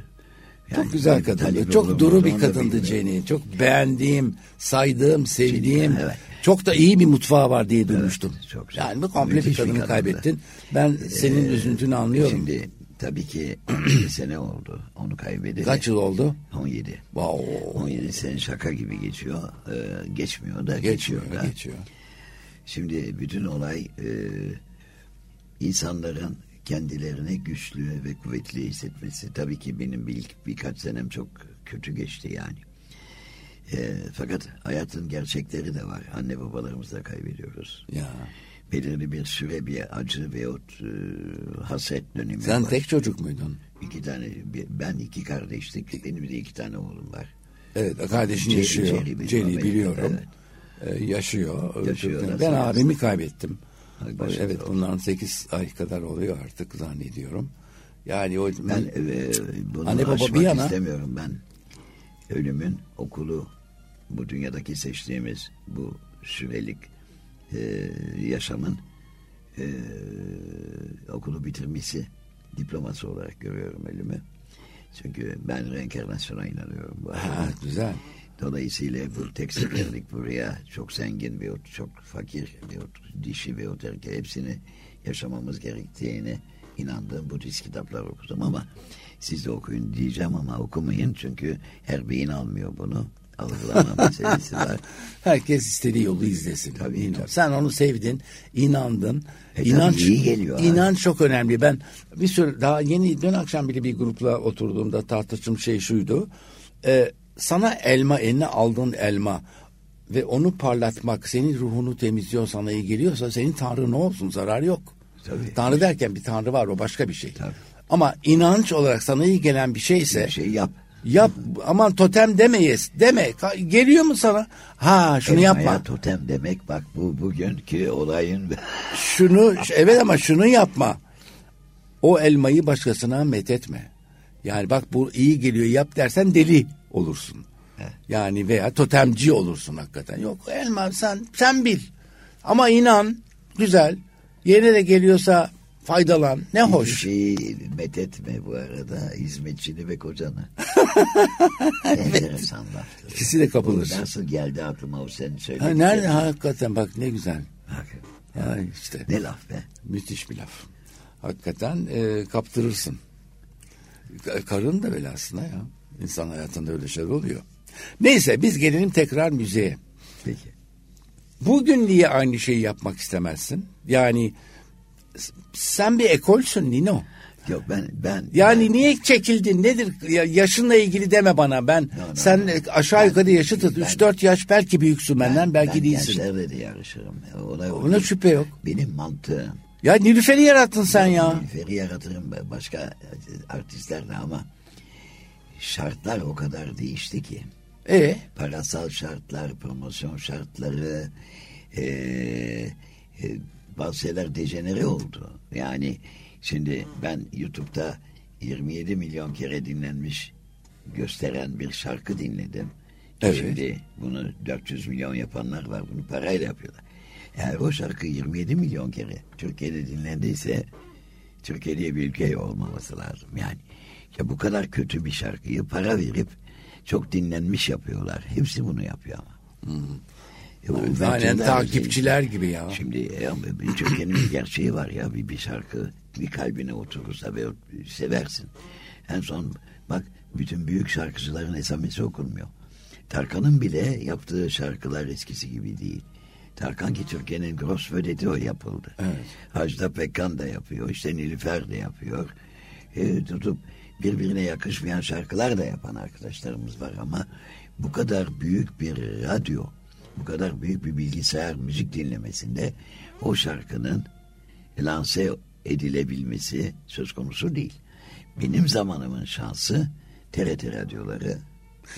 Yani Çok güzel kadındı. Çok duru bir kadındı. Jenny. Çok beğendiğim, saydığım, sevdiğim. evet. Çok da iyi bir mutfağı var diye duymuştum. çok güzel. yani bu komple bir bir kadını kadındı. kaybettin. Ben senin üzüntünü anlıyorum. Şimdi tabii ki 17 sene oldu onu kaybedeli. Kaç yıl oldu? 17. Wow. 17 sene şaka gibi geçiyor. Ee, geçmiyor da Geçiyor, geçiyor da. geçiyor. Şimdi bütün olay e, insanların kendilerini güçlü ve kuvvetli hissetmesi. Tabii ki benim bir, birkaç senem çok kötü geçti yani. E, fakat hayatın gerçekleri de var. Anne babalarımızı da kaybediyoruz. Ya. Belirli bir süre bir acı veyahut e, hasret dönemi Sen var. tek çocuk muydun? İki tane, ben iki kardeşlik, benim de iki tane oğlum var. Evet, kardeşin Jerry- yaşıyor. Jerry Amerika'da, biliyorum. evet. Ee, yaşıyor. Yaşıyor ben abimi kaybettim. Başka evet, olsun. bundan 8 ay kadar oluyor artık zannediyorum. Yani o Ben e, bunu Anne baba bir yana- istemiyorum ben. Ölümün okulu bu dünyadaki seçtiğimiz bu sürelik e, yaşamın e, okulu bitirmesi diploması olarak görüyorum ölümü. Çünkü ben reenkarnasyona inanıyorum bu ha, güzel. Dolayısıyla bu tek seferlik buraya çok zengin bir çok fakir bir dişi bir erkek hepsini yaşamamız gerektiğine inandığım Budist kitaplar okudum ama siz de okuyun diyeceğim ama okumayın çünkü her beyin almıyor bunu. Algılama meselesi var. Herkes istediği yolu izlesin. Tabii, tabii. Sen onu sevdin, inandın. E, İnanç, iyi geliyor abi. İnanç çok önemli. Ben bir süre daha yeni dün akşam bile bir grupla oturduğumda tartıştığım şey şuydu. Ee, sana elma eline aldığın elma ve onu parlatmak senin ruhunu temizliyor sana iyi geliyorsa senin tanrı ne olsun zarar yok. Tabii. Tanrı derken bir tanrı var o başka bir şey. Tabii. Ama inanç olarak sana iyi gelen bir şeyse Bir şey yap. Yap aman totem demeyiz. Deme. Geliyor mu sana? Ha şunu Elmaya yapma. totem demek bak bu bugünkü olayın Şunu evet ama şunu yapma. O elmayı başkasına methetme. Yani bak bu iyi geliyor yap dersen deli olursun. Evet. Yani veya totemci olursun hakikaten. Yok elma sen sen bil. Ama inan güzel. Yerine de geliyorsa faydalan. Ne Hiçbir hoş. şeyi methetme bu arada hizmetçini ve kocanı. Enteresan laftır. İkisi de kapılırsın. Bu Nasıl geldi aklıma o senin Ha, söylediklerin? nerede hakikaten bak ne güzel. Bak, Ya işte. Ne laf be. Müthiş bir laf. Hakikaten e, kaptırırsın. Ka- Karın da böyle aslında ya. İnsan hayatında öyle şeyler oluyor. Neyse biz gelelim tekrar müziğe. Peki. Bugün niye aynı şeyi yapmak istemezsin? Yani sen bir ekolsün Nino. Yok ben ben Yani ben, niye çekildin nedir? Ya, yaşınla ilgili deme bana ben. No, no, sen no. aşağı yukarı yaşıtız. ben- 3-4 yaş belki büyüksün benden belki ben değilsin. gençlerle de yarışırım. Olay o Ona değil. şüphe yok. Benim mantığım. Ya Nilüfer'i yarattın sen ya. Nilüfer'i yaratırım ben, başka artistlerle ama şartlar o kadar değişti ki. E parasal şartlar, promosyon şartları, e, e, bazı şeyler dejenere oldu. Yani şimdi ben YouTube'da 27 milyon kere dinlenmiş gösteren bir şarkı dinledim. Evet. Şimdi bunu 400 milyon yapanlar var. Bunu parayla yapıyorlar. Eğer o şarkı 27 milyon kere Türkiye'de dinlendiyse Türkiye diye bir ülke olmaması lazım. Yani ya bu kadar kötü bir şarkıyı para verip çok dinlenmiş yapıyorlar. Hepsi bunu yapıyor ama. E, o aynen üvertürler takipçiler gibi ya. Şimdi e, Türkiye'nin bir gerçeği var ya bir, bir şarkı bir kalbine oturursa ve seversin. En son bak bütün büyük şarkıcıların esamesi okunmuyor. Tarkan'ın bile yaptığı şarkılar eskisi gibi değil. Tarkan ki Türkiye'nin gross vedeti o yapıldı. Evet. Hacda Pekkan da yapıyor. işte Nilüfer de yapıyor. E, tutup birbirine yakışmayan şarkılar da yapan arkadaşlarımız var ama bu kadar büyük bir radyo, bu kadar büyük bir bilgisayar müzik dinlemesinde o şarkının lanse edilebilmesi söz konusu değil. Benim zamanımın şansı TRT radyoları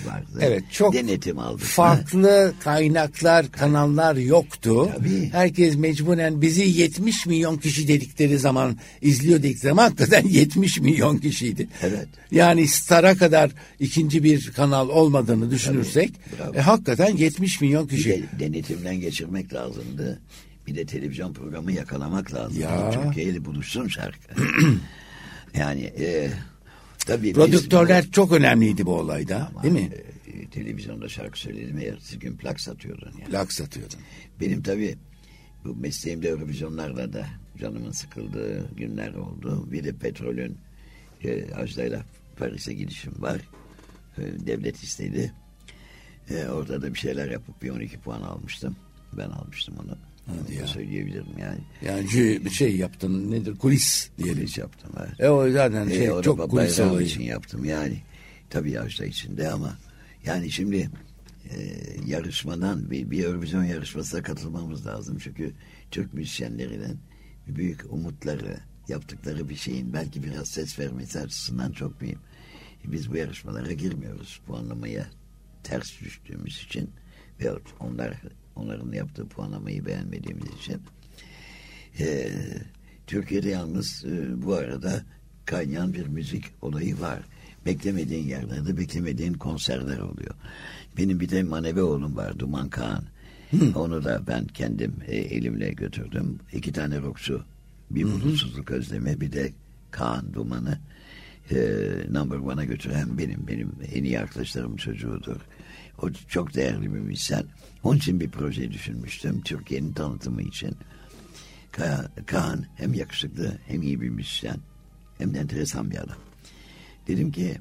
vardı. Evet çok denetim aldık. farklı kaynaklar, kanallar yoktu. Tabii. Herkes mecburen bizi 70 milyon kişi dedikleri zaman izliyor dedikleri zaman hakikaten 70 milyon kişiydi. Evet. Yani Star'a kadar ikinci bir kanal olmadığını düşünürsek e, hakikaten 70 milyon Bir kişi. de denetimden geçirmek lazımdı. Bir de televizyon programı yakalamak lazım. Ya. Türkiye ile buluşsun şarkı. yani e, tabii biz Prodüktörler çok önemliydi bu olayda bu- değil mi? e, televizyonda şarkı söyledim ertesi gün plak satıyordun. Yani. Lak satıyordun. Benim tabii bu mesleğimde Eurovizyonlarda da canımın sıkıldığı günler oldu. Bir de petrolün e, Ajda'yla Paris'e gidişim var. E, devlet istedi. E, orada da bir şeyler yapıp bir 12 puan almıştım. Ben almıştım onu. Hadi ya. söyleyebilirim yani. Yani bir şey yaptın nedir kulis diyelim. Kulis yaptım. Evet. E o zaten E, şey, da çok kulis olayı. için yaptım yani. Tabii Ajda içinde ama yani şimdi e, yarışmadan bir, bir Eurovision yarışmasına katılmamız lazım. Çünkü Türk müzisyenlerinin büyük umutları yaptıkları bir şeyin belki biraz ses vermesi açısından çok mühim. Biz bu yarışmalara girmiyoruz puanlamaya ters düştüğümüz için ve onlar onların yaptığı puanlamayı beğenmediğimiz için ee, Türkiye'de yalnız e, bu arada kaynayan bir müzik olayı var. Beklemediğin yerlerde beklemediğin konserler oluyor. Benim bir de manevi oğlum var Duman Kağan. Onu da ben kendim e, elimle götürdüm. İki tane rockçu. Bir bulutsuzluk özlemi bir de Kaan Duman'ı e, number one'a götüren benim. Benim en iyi arkadaşlarım çocuğudur. O çok değerli bir müzisyen. Onun için bir proje düşünmüştüm. Türkiye'nin tanıtımı için. Ka- Kaan hem yakışıklı hem iyi bir müzisyen hem de enteresan bir adam. Dedim ki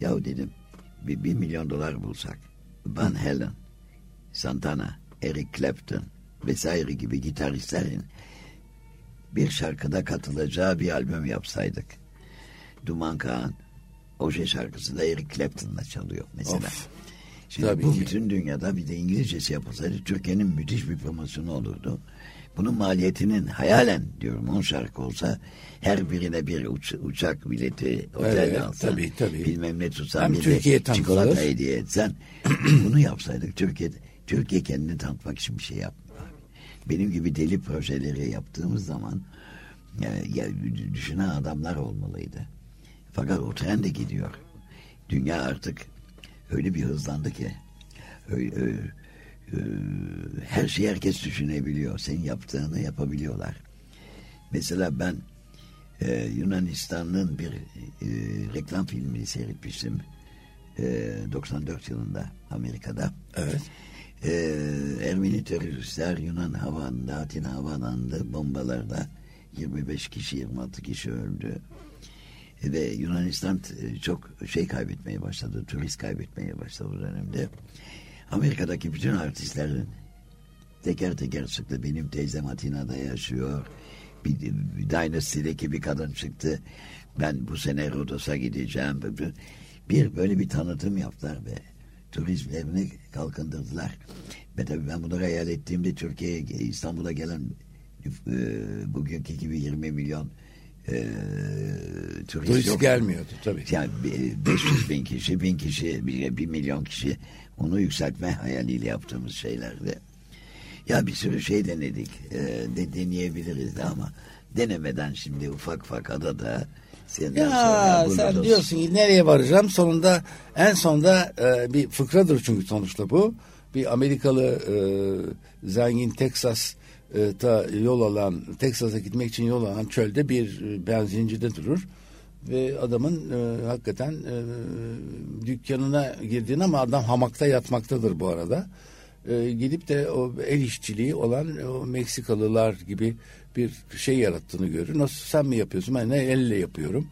yahu dedim bir, bir milyon dolar bulsak Van Halen, Santana, Eric Clapton vesaire gibi gitaristlerin bir şarkıda katılacağı bir albüm yapsaydık. Duman Kağan Oje şarkısı da Eric Clapton'la çalıyor mesela. Of. Şimdi Tabii bu ki. bütün dünyada bir de İngilizcesi yapılsaydı Türkiye'nin müthiş bir promosyonu olurdu. Bunun maliyetinin hayalen diyorum 10 şarkı olsa her birine bir uç- uçak bileti otel Evet, alsan tabii, tabii. bilmem ne tutsan Hem bir Türkiye de çikolata hediye etsen bunu yapsaydık Türkiye Türkiye kendini tanıtmak için bir şey yapmıyor. Benim gibi deli projeleri yaptığımız zaman yani, ya, düşünen adamlar olmalıydı. Fakat o tren de gidiyor. Dünya artık öyle bir hızlandı ki öyle, ö- ö- her şeyi herkes düşünebiliyor. Senin yaptığını yapabiliyorlar. Mesela ben e, Yunanistan'ın bir e, reklam filmini seyretmiştim. E, 94 yılında Amerika'da. Evet. E, Ermeni teröristler Yunan havanında, Atina havanında bombalarda 25 kişi 26 kişi öldü. Ve Yunanistan e, çok şey kaybetmeye başladı, turist kaybetmeye başladı o dönemde. Amerika'daki bütün artistlerin teker teker çıktı. Benim teyzem Atina'da yaşıyor. Bir, bir Dynasty'deki bir kadın çıktı. Ben bu sene Rodos'a gideceğim. Bir böyle bir tanıtım yaptılar ve turizmlerini kalkındırdılar. Ve tabii ben bunları hayal ettiğimde Türkiye'ye İstanbul'a gelen e, bugünkü gibi 20 milyon e, turist, Turist yok. gelmiyordu tabii. Yani bir- 500 bin kişi, bin kişi, bir, bir milyon kişi onu yükseltme hayaliyle yaptığımız şeylerdi. Ya bir sürü şey denedik. E, de deneyebiliriz de ama denemeden şimdi ufak ufak adada senden sonra Ya burada sen diyorsun ki nereye varacağım? Sonunda en sonunda e, bir fıkradır çünkü sonuçta bu. Bir Amerikalı e, zengin Texas'ta yol alan, Texas'a gitmek için yol alan çölde bir e, benzincide durur. Ve adamın e, hakikaten e, dükkanına girdiğini ama adam hamakta yatmaktadır bu arada. E, gidip de o el işçiliği olan o Meksikalılar gibi bir şey yarattığını görür. Nasıl sen mi yapıyorsun? Ben ne elle yapıyorum.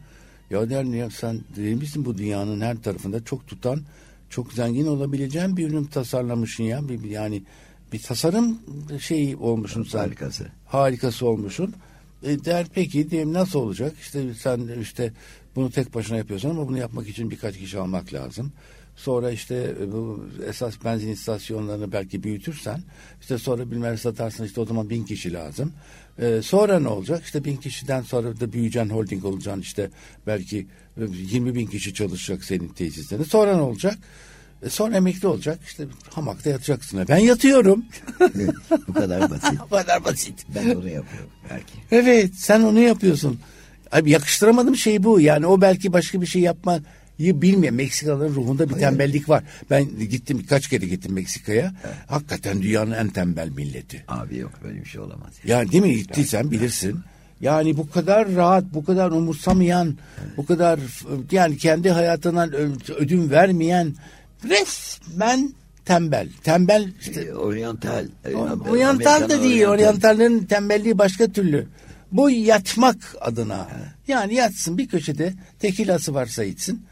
Ya der ya sen değil misin bu dünyanın her tarafında çok tutan, çok zengin olabileceğin bir ürün tasarlamışsın ya. Bir- yani bir tasarım şeyi olmuşsun sen. Harikası. Harikası olmuşsun. E der peki diyeyim nasıl olacak? İşte sen işte bunu tek başına yapıyorsun ama bunu yapmak için birkaç kişi almak lazım. Sonra işte e, bu esas benzin istasyonlarını belki büyütürsen işte sonra bilmem satarsın işte o zaman bin kişi lazım. E, sonra ne olacak? İşte bin kişiden sonra da büyüyeceksin holding olacaksın işte belki e, 20 bin kişi çalışacak senin tesislerinde. Sonra ne olacak? E sonra emekli olacak işte hamakta yatacaksın. Ben yatıyorum. Bu kadar basit. Bu kadar basit. Ben onu yapıyorum belki. Evet sen onu yapıyorsun. Abi yakıştıramadığım şey bu. Yani o belki başka bir şey yapmayı bilmiyor. Meksikalıların ruhunda bir tembellik var. Ben gittim birkaç kere gittim Meksika'ya. Hakikaten dünyanın en tembel milleti. Abi yok böyle bir şey olamaz. Yani değil mi? Gittiysen bilirsin. Yani bu kadar rahat, bu kadar umursamayan, bu kadar yani kendi hayatından ödün vermeyen resmen tembel. Tembel işte Ee, oryantal. e, Oryantal da değil. oryantal. Oryantallerin tembelliği başka türlü. Bu yatmak adına. Yani yatsın bir köşede tekilası varsa içsin.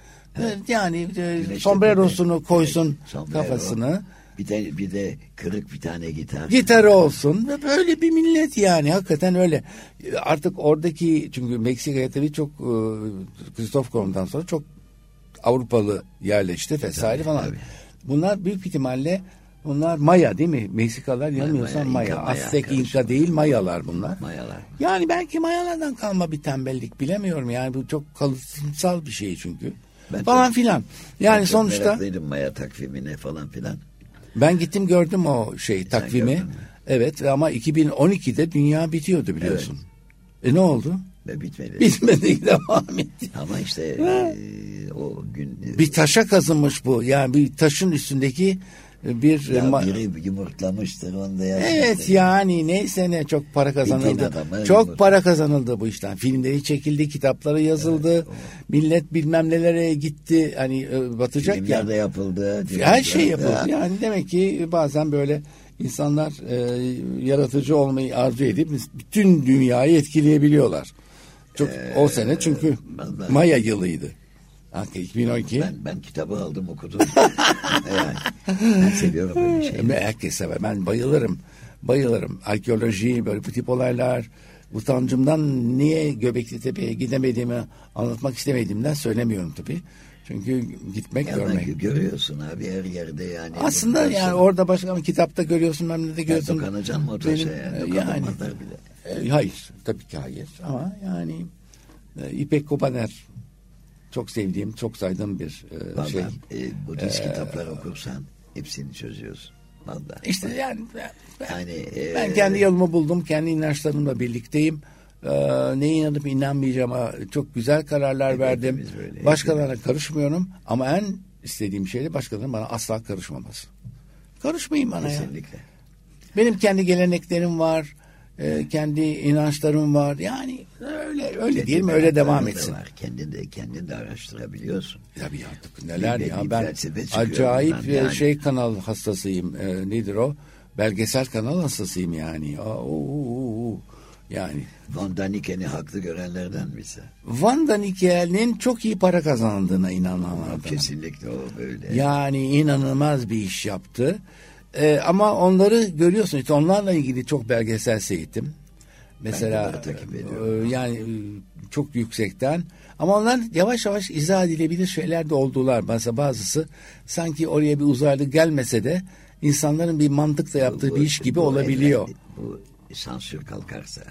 Yani e, Güneşte sombrerosunu koysun sombrero, kafasını. Bir de bir de kırık bir tane gitar. Gitarı olsun böyle bir millet yani hakikaten öyle. Artık oradaki çünkü Meksika'ya tabii çok e, Kristof Kolomb'dan sonra çok Avrupalı yerleşti vesaire falan. tabii. Bunlar büyük ihtimalle bunlar Maya değil mi? Meksikalılar yanılmıyorsam Maya, Maya. İnka, Maya Aztek karışımı. İnka değil Mayalar bunlar. Mayalar. Yani belki Mayalardan kalma bir tembellik bilemiyorum. Yani bu çok kalıtsal bir şey çünkü. Ben falan çok- filan. Yani Ben sonuçta meraklıydım Maya takvimine falan filan. ben gittim gördüm o şey takvimi. Evet ve ama 2012'de dünya bitiyordu biliyorsun. E ne oldu? Ve bitmedi. Bitmedi devam etti. Ama işte e, o gün Bir taşa kazınmış bu. Yani bir taşın üstündeki bir ya ma- biri yumurtlamıştır onu da yazmıştır. Evet yani neyse ne çok para kazanıldı. Çok para kazanıldı bu işten. Filmleri çekildi, kitapları yazıldı. Millet bilmem nelere gitti. Hani e, batacak Filmler ya. de yapıldı. Her şey Ya. yapıldı. Yani demek ki bazen böyle insanlar e, yaratıcı olmayı arzu edip bütün dünyayı etkileyebiliyorlar. Çok o sene çünkü Ee, ben- Maya yılıydı. Hakikaten 2012. Ben, ben kitabı aldım okudum. yani, ben seviyorum böyle şeyi. Şey, herkes sever. Ben bayılırım. Bayılırım. Arkeoloji, böyle bu tip olaylar. Utancımdan niye Göbekli Tepe'ye gidemediğimi anlatmak istemediğimden söylemiyorum tabii. Çünkü gitmek, Ya görmek. görüyorsun abi her yerde yani. Aslında yani orada başka bir kitapta görüyorsun, memlekte Ya görüyorsun. dokanacaksın mı o Benim, yani? e, bile. e, hayır, tabii ki hayır. Ama yani e, İpek Kopaner çok sevdiğim, çok saydığım bir e, Vallahi şey. e, Budist kitaplar okursan hepsini çözüyorsun. Vallahi. İşte yani ben, ben- Yani, e, ben kendi yolumu buldum, kendi inançlarımla birlikteyim. Ee, neye inanıp inanmayacağıma çok güzel kararlar verdim. hepimiz böyle, Başkalarına karışmıyorum ama en istediğim şey de başkalarının bana asla karışmaması. Karışmayın bana ya. Kesinlikle. Benim kendi geleneklerim var, e, kendi inançlarım var. Yani öyle öyle değil mi? Öyle devam etsin. Var. Kendin de, kendin de araştırabiliyorsun. Tabii artık neler Bir- ya bir ben acayip e, yani. şey kanal hastasıyım. E, nedir o? Belgesel kanal hastasıyım yani. Oo, oo. Yani Van Daniken'i haklı görenlerden birisi. Van Danikel'in çok iyi para kazandığına inananlardan. Kesinlikle o böyle. Yani inanılmaz bir iş yaptı. E, ama onları görüyorsun işte onlarla ilgili çok belgesel seyrettim. Mesela takip ediyorum. e, yani e, çok yüksekten ama onlar yavaş yavaş izah edilebilir şeyler de oldular. Mesela bazısı sanki oraya bir uzaylı gelmese de insanların bir mantıkla yaptığı Bu- bir iş gibi bu olabiliyor. evren- bu sansür kalkarsa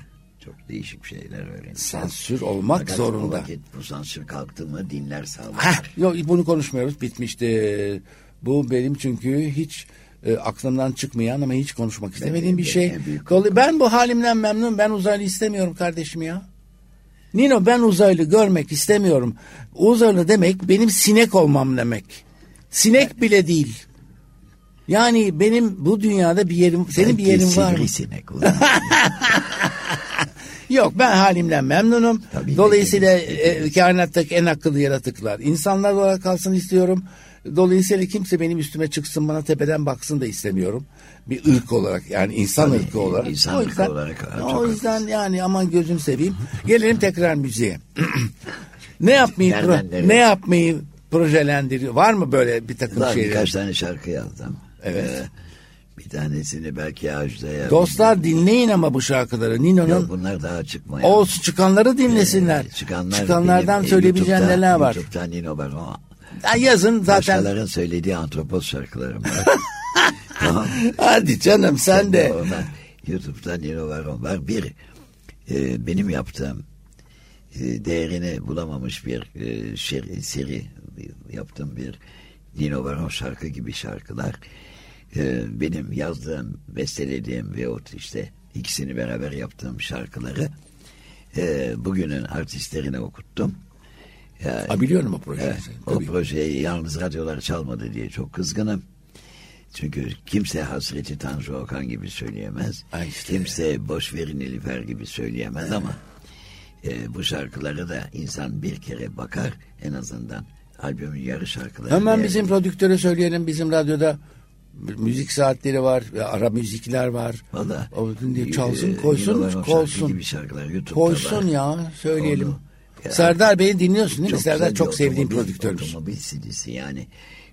çok değişik şeyler öğreneceğiz. Sansür olmak Fakat zorunda. Vakit bu sansür kalktı mı dinler sağlar. Heh, yok bunu konuşmuyoruz bitmişti. Bu benim çünkü hiç e, aklımdan çıkmayan ama hiç konuşmak istemediğim Benim- bir şey. Dolayı ben bu halimden memnun. Ben uzaylı istemiyorum kardeşim ya. Nino ben uzaylı görmek istemiyorum. Uzaylı demek benim sinek olmam demek. Sinek bile değil. Yani benim bu dünyada bir yerim, senin bir Belki yerin var mı? olur. Yok ben halimden memnunum. Tabii, Dolayısıyla e, kainattaki en akıllı yaratıklar. İnsanlar olarak kalsın istiyorum. Dolayısıyla kimse benim üstüme çıksın bana tepeden baksın da istemiyorum. Bir ırk olarak yani insan Tabii, ırkı olarak. insan o ırkı yüzden, olarak, ha, çok o yüzden yani aman gözüm seveyim. Gelelim tekrar müziğe. ne yapmayı pro- ne yapmayı projelendiriyor? Var mı böyle bir takım Var şeyler? birkaç tane şarkı yazdım. Evet. Ee, bir tanesini belki Ajda'ya... Dostlar dinleyin ama bu şarkıları. Nino'nun Yok bunlar daha çıkmıyor. o çıkanları dinlesinler. Ee, çıkanlar Çıkanlardan benim, söyleyebileceğin YouTube'da- neler var? YouTube'da Nino Baron. Ya yazın zaten. Başkalarının söylediği antropos şarkılarım var. tamam. Hadi canım sen de. Oradan YouTube'da Nino Baron var. Bir e, benim yaptığım e, değerini bulamamış bir e, şer, seri yaptığım bir Nino Baron şarkı gibi şarkılar. Ee, benim yazdığım, bestelediğim ve işte ikisini beraber yaptığım şarkıları e, bugünün artistlerine okuttum. Yani, A, biliyorum o projeyi. Evet, o projeyi yalnız radyolar çalmadı diye çok kızgınım. Çünkü kimse hasreti Tanju Okan gibi söyleyemez. Ay işte. Kimse boş verin Nilüfer gibi söyleyemez ama e, bu şarkıları da insan bir kere bakar en azından albümün yarı şarkıları. Hemen bizim prodüktöre söyleyelim bizim radyoda müzik saatleri var, ara müzikler var. Valla. Çalsın, koysun, YouTube'da koysun ya, söyleyelim. Onu, ya, Serdar Bey'i dinliyorsun değil mi? Serdar çok sevdiğim prodüktörümüz. Otomobil CD'si yani.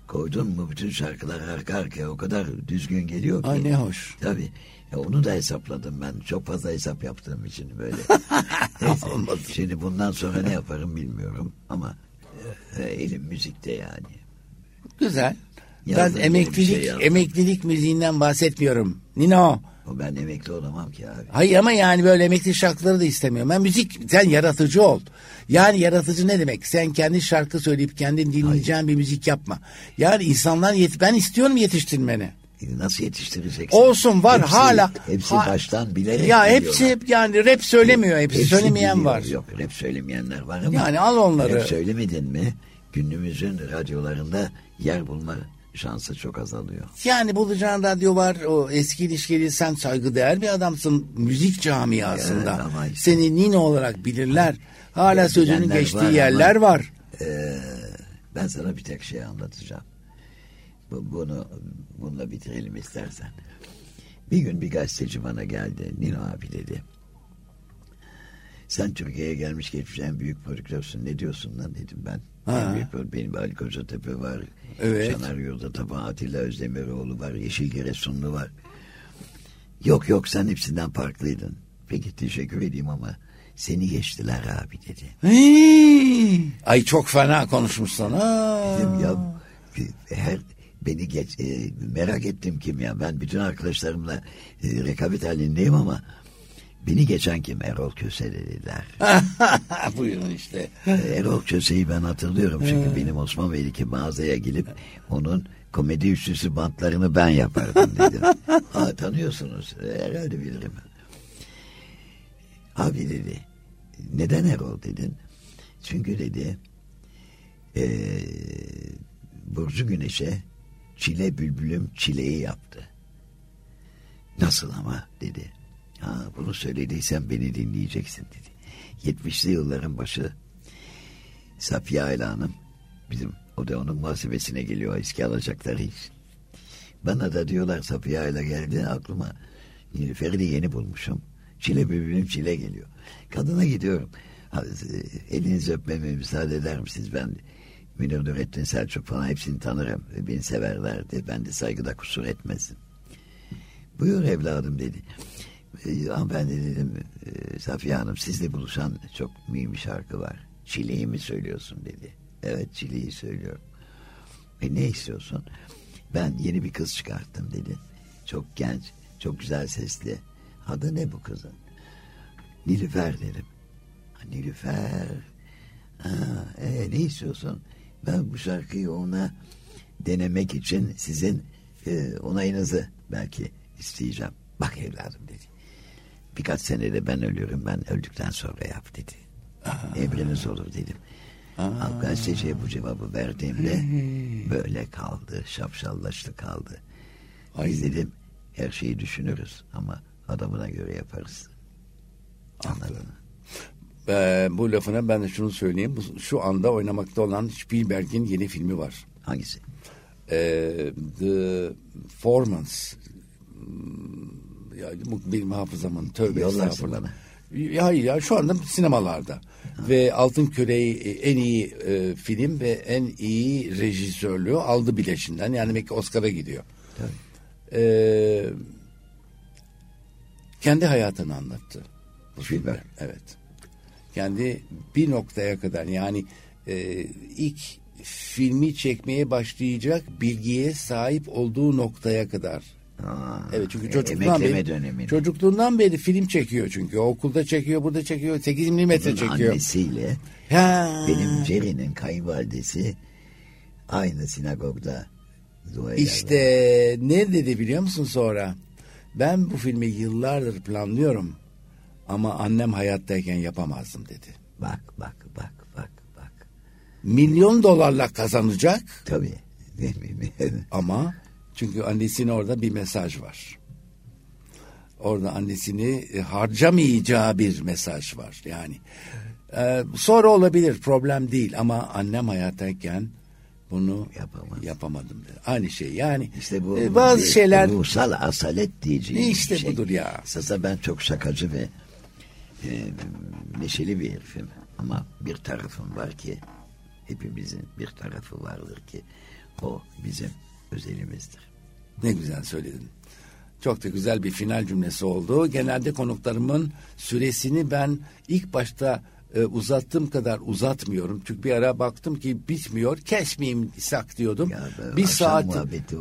Koydun mu bütün şarkılar arka arkaya o kadar düzgün geliyor ki. Ay ne hoş. Tabii. Ya onu da hesapladım ben. Çok fazla hesap yaptığım için böyle. Neyse. Şimdi bundan sonra ne yaparım bilmiyorum ama e, elim müzikte yani. Güzel. Ben emeklilik şey emeklilik müziğinden bahsetmiyorum. Nino. O ben emekli olamam ki abi. Hayır ama yani böyle emekli şarkıları da istemiyorum. Ben müzik sen yaratıcı ol. Yani yaratıcı ne demek? Sen kendi şarkı söyleyip kendin dinleyeceğin Hayır. bir müzik yapma. Yani insanlar yet ben istiyorum yetiştirmeni. E, nasıl yetiştireceksin? Olsun var hepsi, hala. Hepsi ha, baştan bilerek Ya hepsi yani rap söylemiyor. Hepsi, hepsi söylemeyen biliyor. var. Yok rap söylemeyenler var ama. Yani al onları. Rap söylemedin mi günümüzün radyolarında yer bulma şansı çok azalıyor. Yani bulacağın radyo var. O eski ilişkili sen saygıdeğer bir adamsın müzik camiasında. Evet, işte. Seni Nino olarak bilirler. Hala ya, sözünün geçtiği var yerler ama, var. E, ben sana bir tek şey anlatacağım. Bu, bunu bununla bitirelim istersen. Bir gün bir gazeteci bana geldi. Nino abi dedi. Sen Türkiye'ye gelmiş geçmiş en büyük prodüktörsün. Ne diyorsun lan dedim ben. Ha. Büyük, benim Ali Kocatepe var. Evet. Şanar Yurda Taban Atilla Özdemiroğlu var. Yeşil Giresunlu var. Yok yok sen hepsinden farklıydın. Peki teşekkür edeyim ama seni geçtiler abi dedi. Hii. Ay çok fena konuşmuşsun. Ha. Dedim ya her beni geç e, merak ettim kim ya ben bütün arkadaşlarımla e, rekabet halindeyim ama Beni geçen kim? Erol Köse dediler. Buyurun işte. Erol Köse'yi ben hatırlıyorum. Çünkü benim Osman Bey'deki mağazaya gelip onun komedi üçlüsü bantlarını ben yapardım dedim. ha tanıyorsunuz. Herhalde bilirim. Abi dedi. Neden Erol dedin? Çünkü dedi e, Burcu Güneş'e çile bülbülüm çileyi yaptı. Nasıl ama dedi. Ha, bunu söylediysen beni dinleyeceksin dedi. 70'li yılların başı Safiye Ayla Hanım bizim o da onun muhasebesine geliyor eski alacakları hiç. Bana da diyorlar Safiye Ayla geldi aklıma Nilüfer'i yeni bulmuşum. Çile bülbülüm çile geliyor. Kadına gidiyorum. Elinizi öpmeme müsaade eder misiniz? Ben Münir Nurettin Selçuk falan hepsini tanırım. Beni severlerdi. Ben de saygıda kusur etmezdim. Buyur evladım dedi. E, hanımefendi dedim e, Safiye Hanım sizle buluşan çok mühim bir şarkı var. Çileği mi söylüyorsun dedi. Evet çileği söylüyorum. E ne istiyorsun? Ben yeni bir kız çıkarttım dedi. Çok genç, çok güzel sesli. Adı ne bu kızın? Nilüfer dedim. Nilüfer. Ha, e, ne istiyorsun? Ben bu şarkıyı ona denemek için sizin e, onayınızı belki isteyeceğim. Bak evladım dedi. Birkaç senede ben ölüyorum ben öldükten sonra yap dedi. Aa. Emriniz olur dedim. Gazeteciye bu cevabı verdiğimde böyle kaldı şapşallaştı kaldı. Ay. Biz dedim her şeyi düşünürüz ama adamına göre yaparız. Anladın mı? Ee, bu lafına ben de şunu söyleyeyim. Şu anda oynamakta olan Spielberg'in yeni filmi var. Hangisi? Ee, The Formance ya benim hafızamın tövbe Yollarsın bana. Ya, hayır ya şu anda sinemalarda. Ha. Ve Altın Köre'yi e, en iyi e, film ve en iyi rejisörlüğü aldı bileşinden. Yani belki Oscar'a gidiyor. Tabii. Ee, kendi hayatını anlattı. Bu filmler. Evet. Kendi bir noktaya kadar yani e, ilk filmi çekmeye başlayacak bilgiye sahip olduğu noktaya kadar Ha, evet çünkü çocukluğundan beri, dönemini. çocukluğundan beri film çekiyor çünkü. Okulda çekiyor, burada çekiyor. 8 milimetre çekiyor. Annesiyle ha. benim Jerry'nin kayınvalidesi Aynı sinagogda dua İşte ne dedi biliyor musun sonra? Ben bu filmi yıllardır planlıyorum ama annem hayattayken yapamazdım dedi. Bak bak bak bak bak. Milyon dolarla kazanacak Tabii. Değil mi? ama çünkü annesine orada bir mesaj var. Orada annesini e, harcamayacağı bir mesaj var. Yani e, sonra olabilir problem değil ama annem hayattayken bunu Yapamaz. yapamadım dedi. Aynı şey yani İşte bu e, bazı bir şeyler ruhsal asalet diyeceğim İşte şey. budur ya. Esasında ben çok şakacı ve e, neşeli bir herifim. Ama bir tarafım var ki hepimizin bir tarafı vardır ki o bizim özelimizdir. Ne güzel söyledin. Çok da güzel bir final cümlesi oldu. Genelde konuklarımın süresini ben ilk başta e, uzattığım kadar uzatmıyorum. Çünkü bir ara baktım ki bitmiyor. Kesmeyeyim sak diyordum. Ya bir saat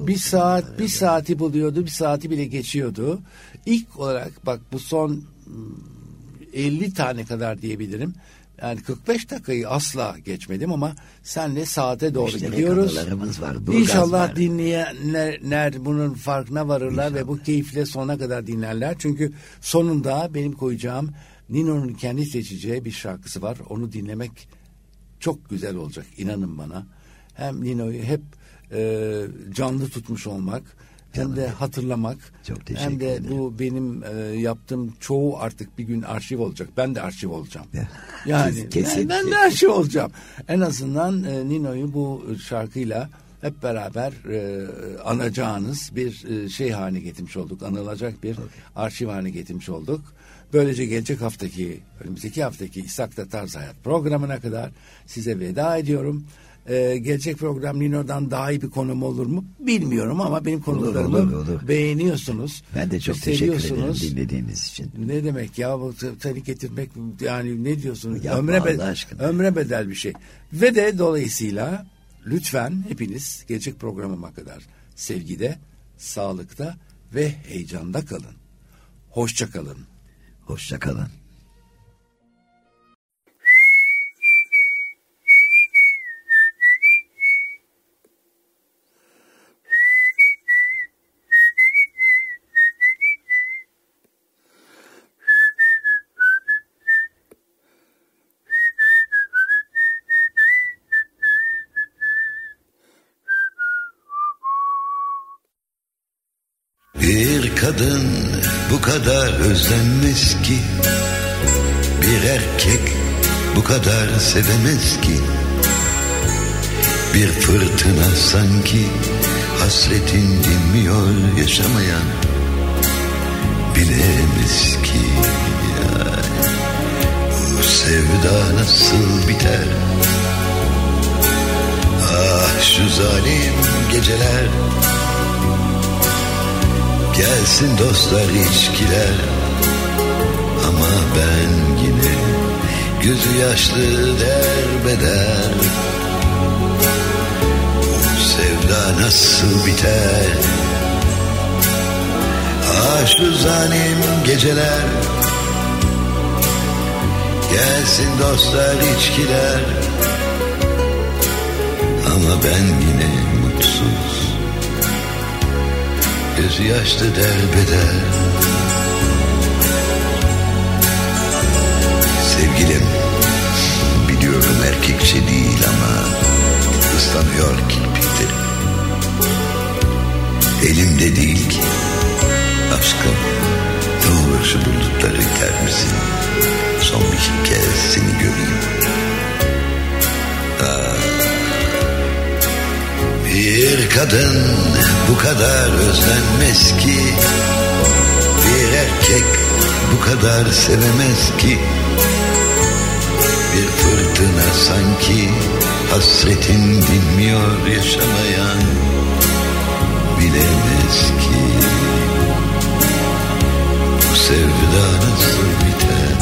bir saat ya. bir saati buluyordu. Bir saati bile geçiyordu. İlk olarak bak bu son mm, 50 tane kadar diyebilirim. Yani 45 dakikayı asla geçmedim ama senle saate doğru Müşterek gidiyoruz. var, İnşallah var. dinleyenler bunun farkına varırlar ve bu keyifle sona kadar dinlerler. Çünkü sonunda benim koyacağım Nino'nun kendi seçeceği bir şarkısı var. Onu dinlemek çok güzel olacak inanın bana. Hem Nino'yu hep e, canlı tutmuş olmak hem de hatırlamak Çok teşekkür hem de ederim. bu benim e, yaptığım çoğu artık bir gün arşiv olacak. Ben de arşiv olacağım. Ya. Yani Kesin, ben, ben de arşiv olacağım. En azından e, Nino'yu bu şarkıyla hep beraber e, anacağınız bir e, şey haline getirmiş olduk. Anılacak bir arşiv haline getirmiş olduk. Böylece gelecek haftaki, önümüzdeki haftaki İshak'ta Tarz Hayat programına kadar size veda ediyorum. Ee, gelecek program Nino'dan daha iyi bir konum olur mu bilmiyorum ama benim konuklarımı olur, olur. beğeniyorsunuz. Ben de çok teşekkür ederim dinlediğiniz için. Ne demek ya bu t- seni getirmek yani ne diyorsun? Yapma ömre, bedel, aşkına. ömre bedel bir şey. Ve de dolayısıyla lütfen hepiniz gelecek programıma kadar sevgide, sağlıkta ve heyecanda kalın. Hoşça kalın. Hoşça kalın. Bir kadın bu kadar özlenmez ki. Bir erkek bu kadar sevemez ki. Bir fırtına sanki hasretin dinmiyor yaşamayan. Bilemez ki ya Bu sevda nasıl biter? Ah şu zalim geceler Gelsin dostlar içkiler. Ama ben yine Gözü yaşlı derbeder. Sevda nasıl biter? Ah şu zalim geceler. Gelsin dostlar içkiler. Ama ben yine mutsuz Gözü yaşlı derbeder. Sevgilim Biliyorum erkekçe değil ama ıslanıyor kirpiklerim Elimde değil ki. Aşkım Ne olur şu bulutları misin? Son bir kez seni göreyim Bir kadın bu kadar özlenmez ki Bir erkek bu kadar sevemez ki. Bir fırtına sanki hasretin dinmiyor yaşamayan Bilemez ki. Bu sevda nasıl biter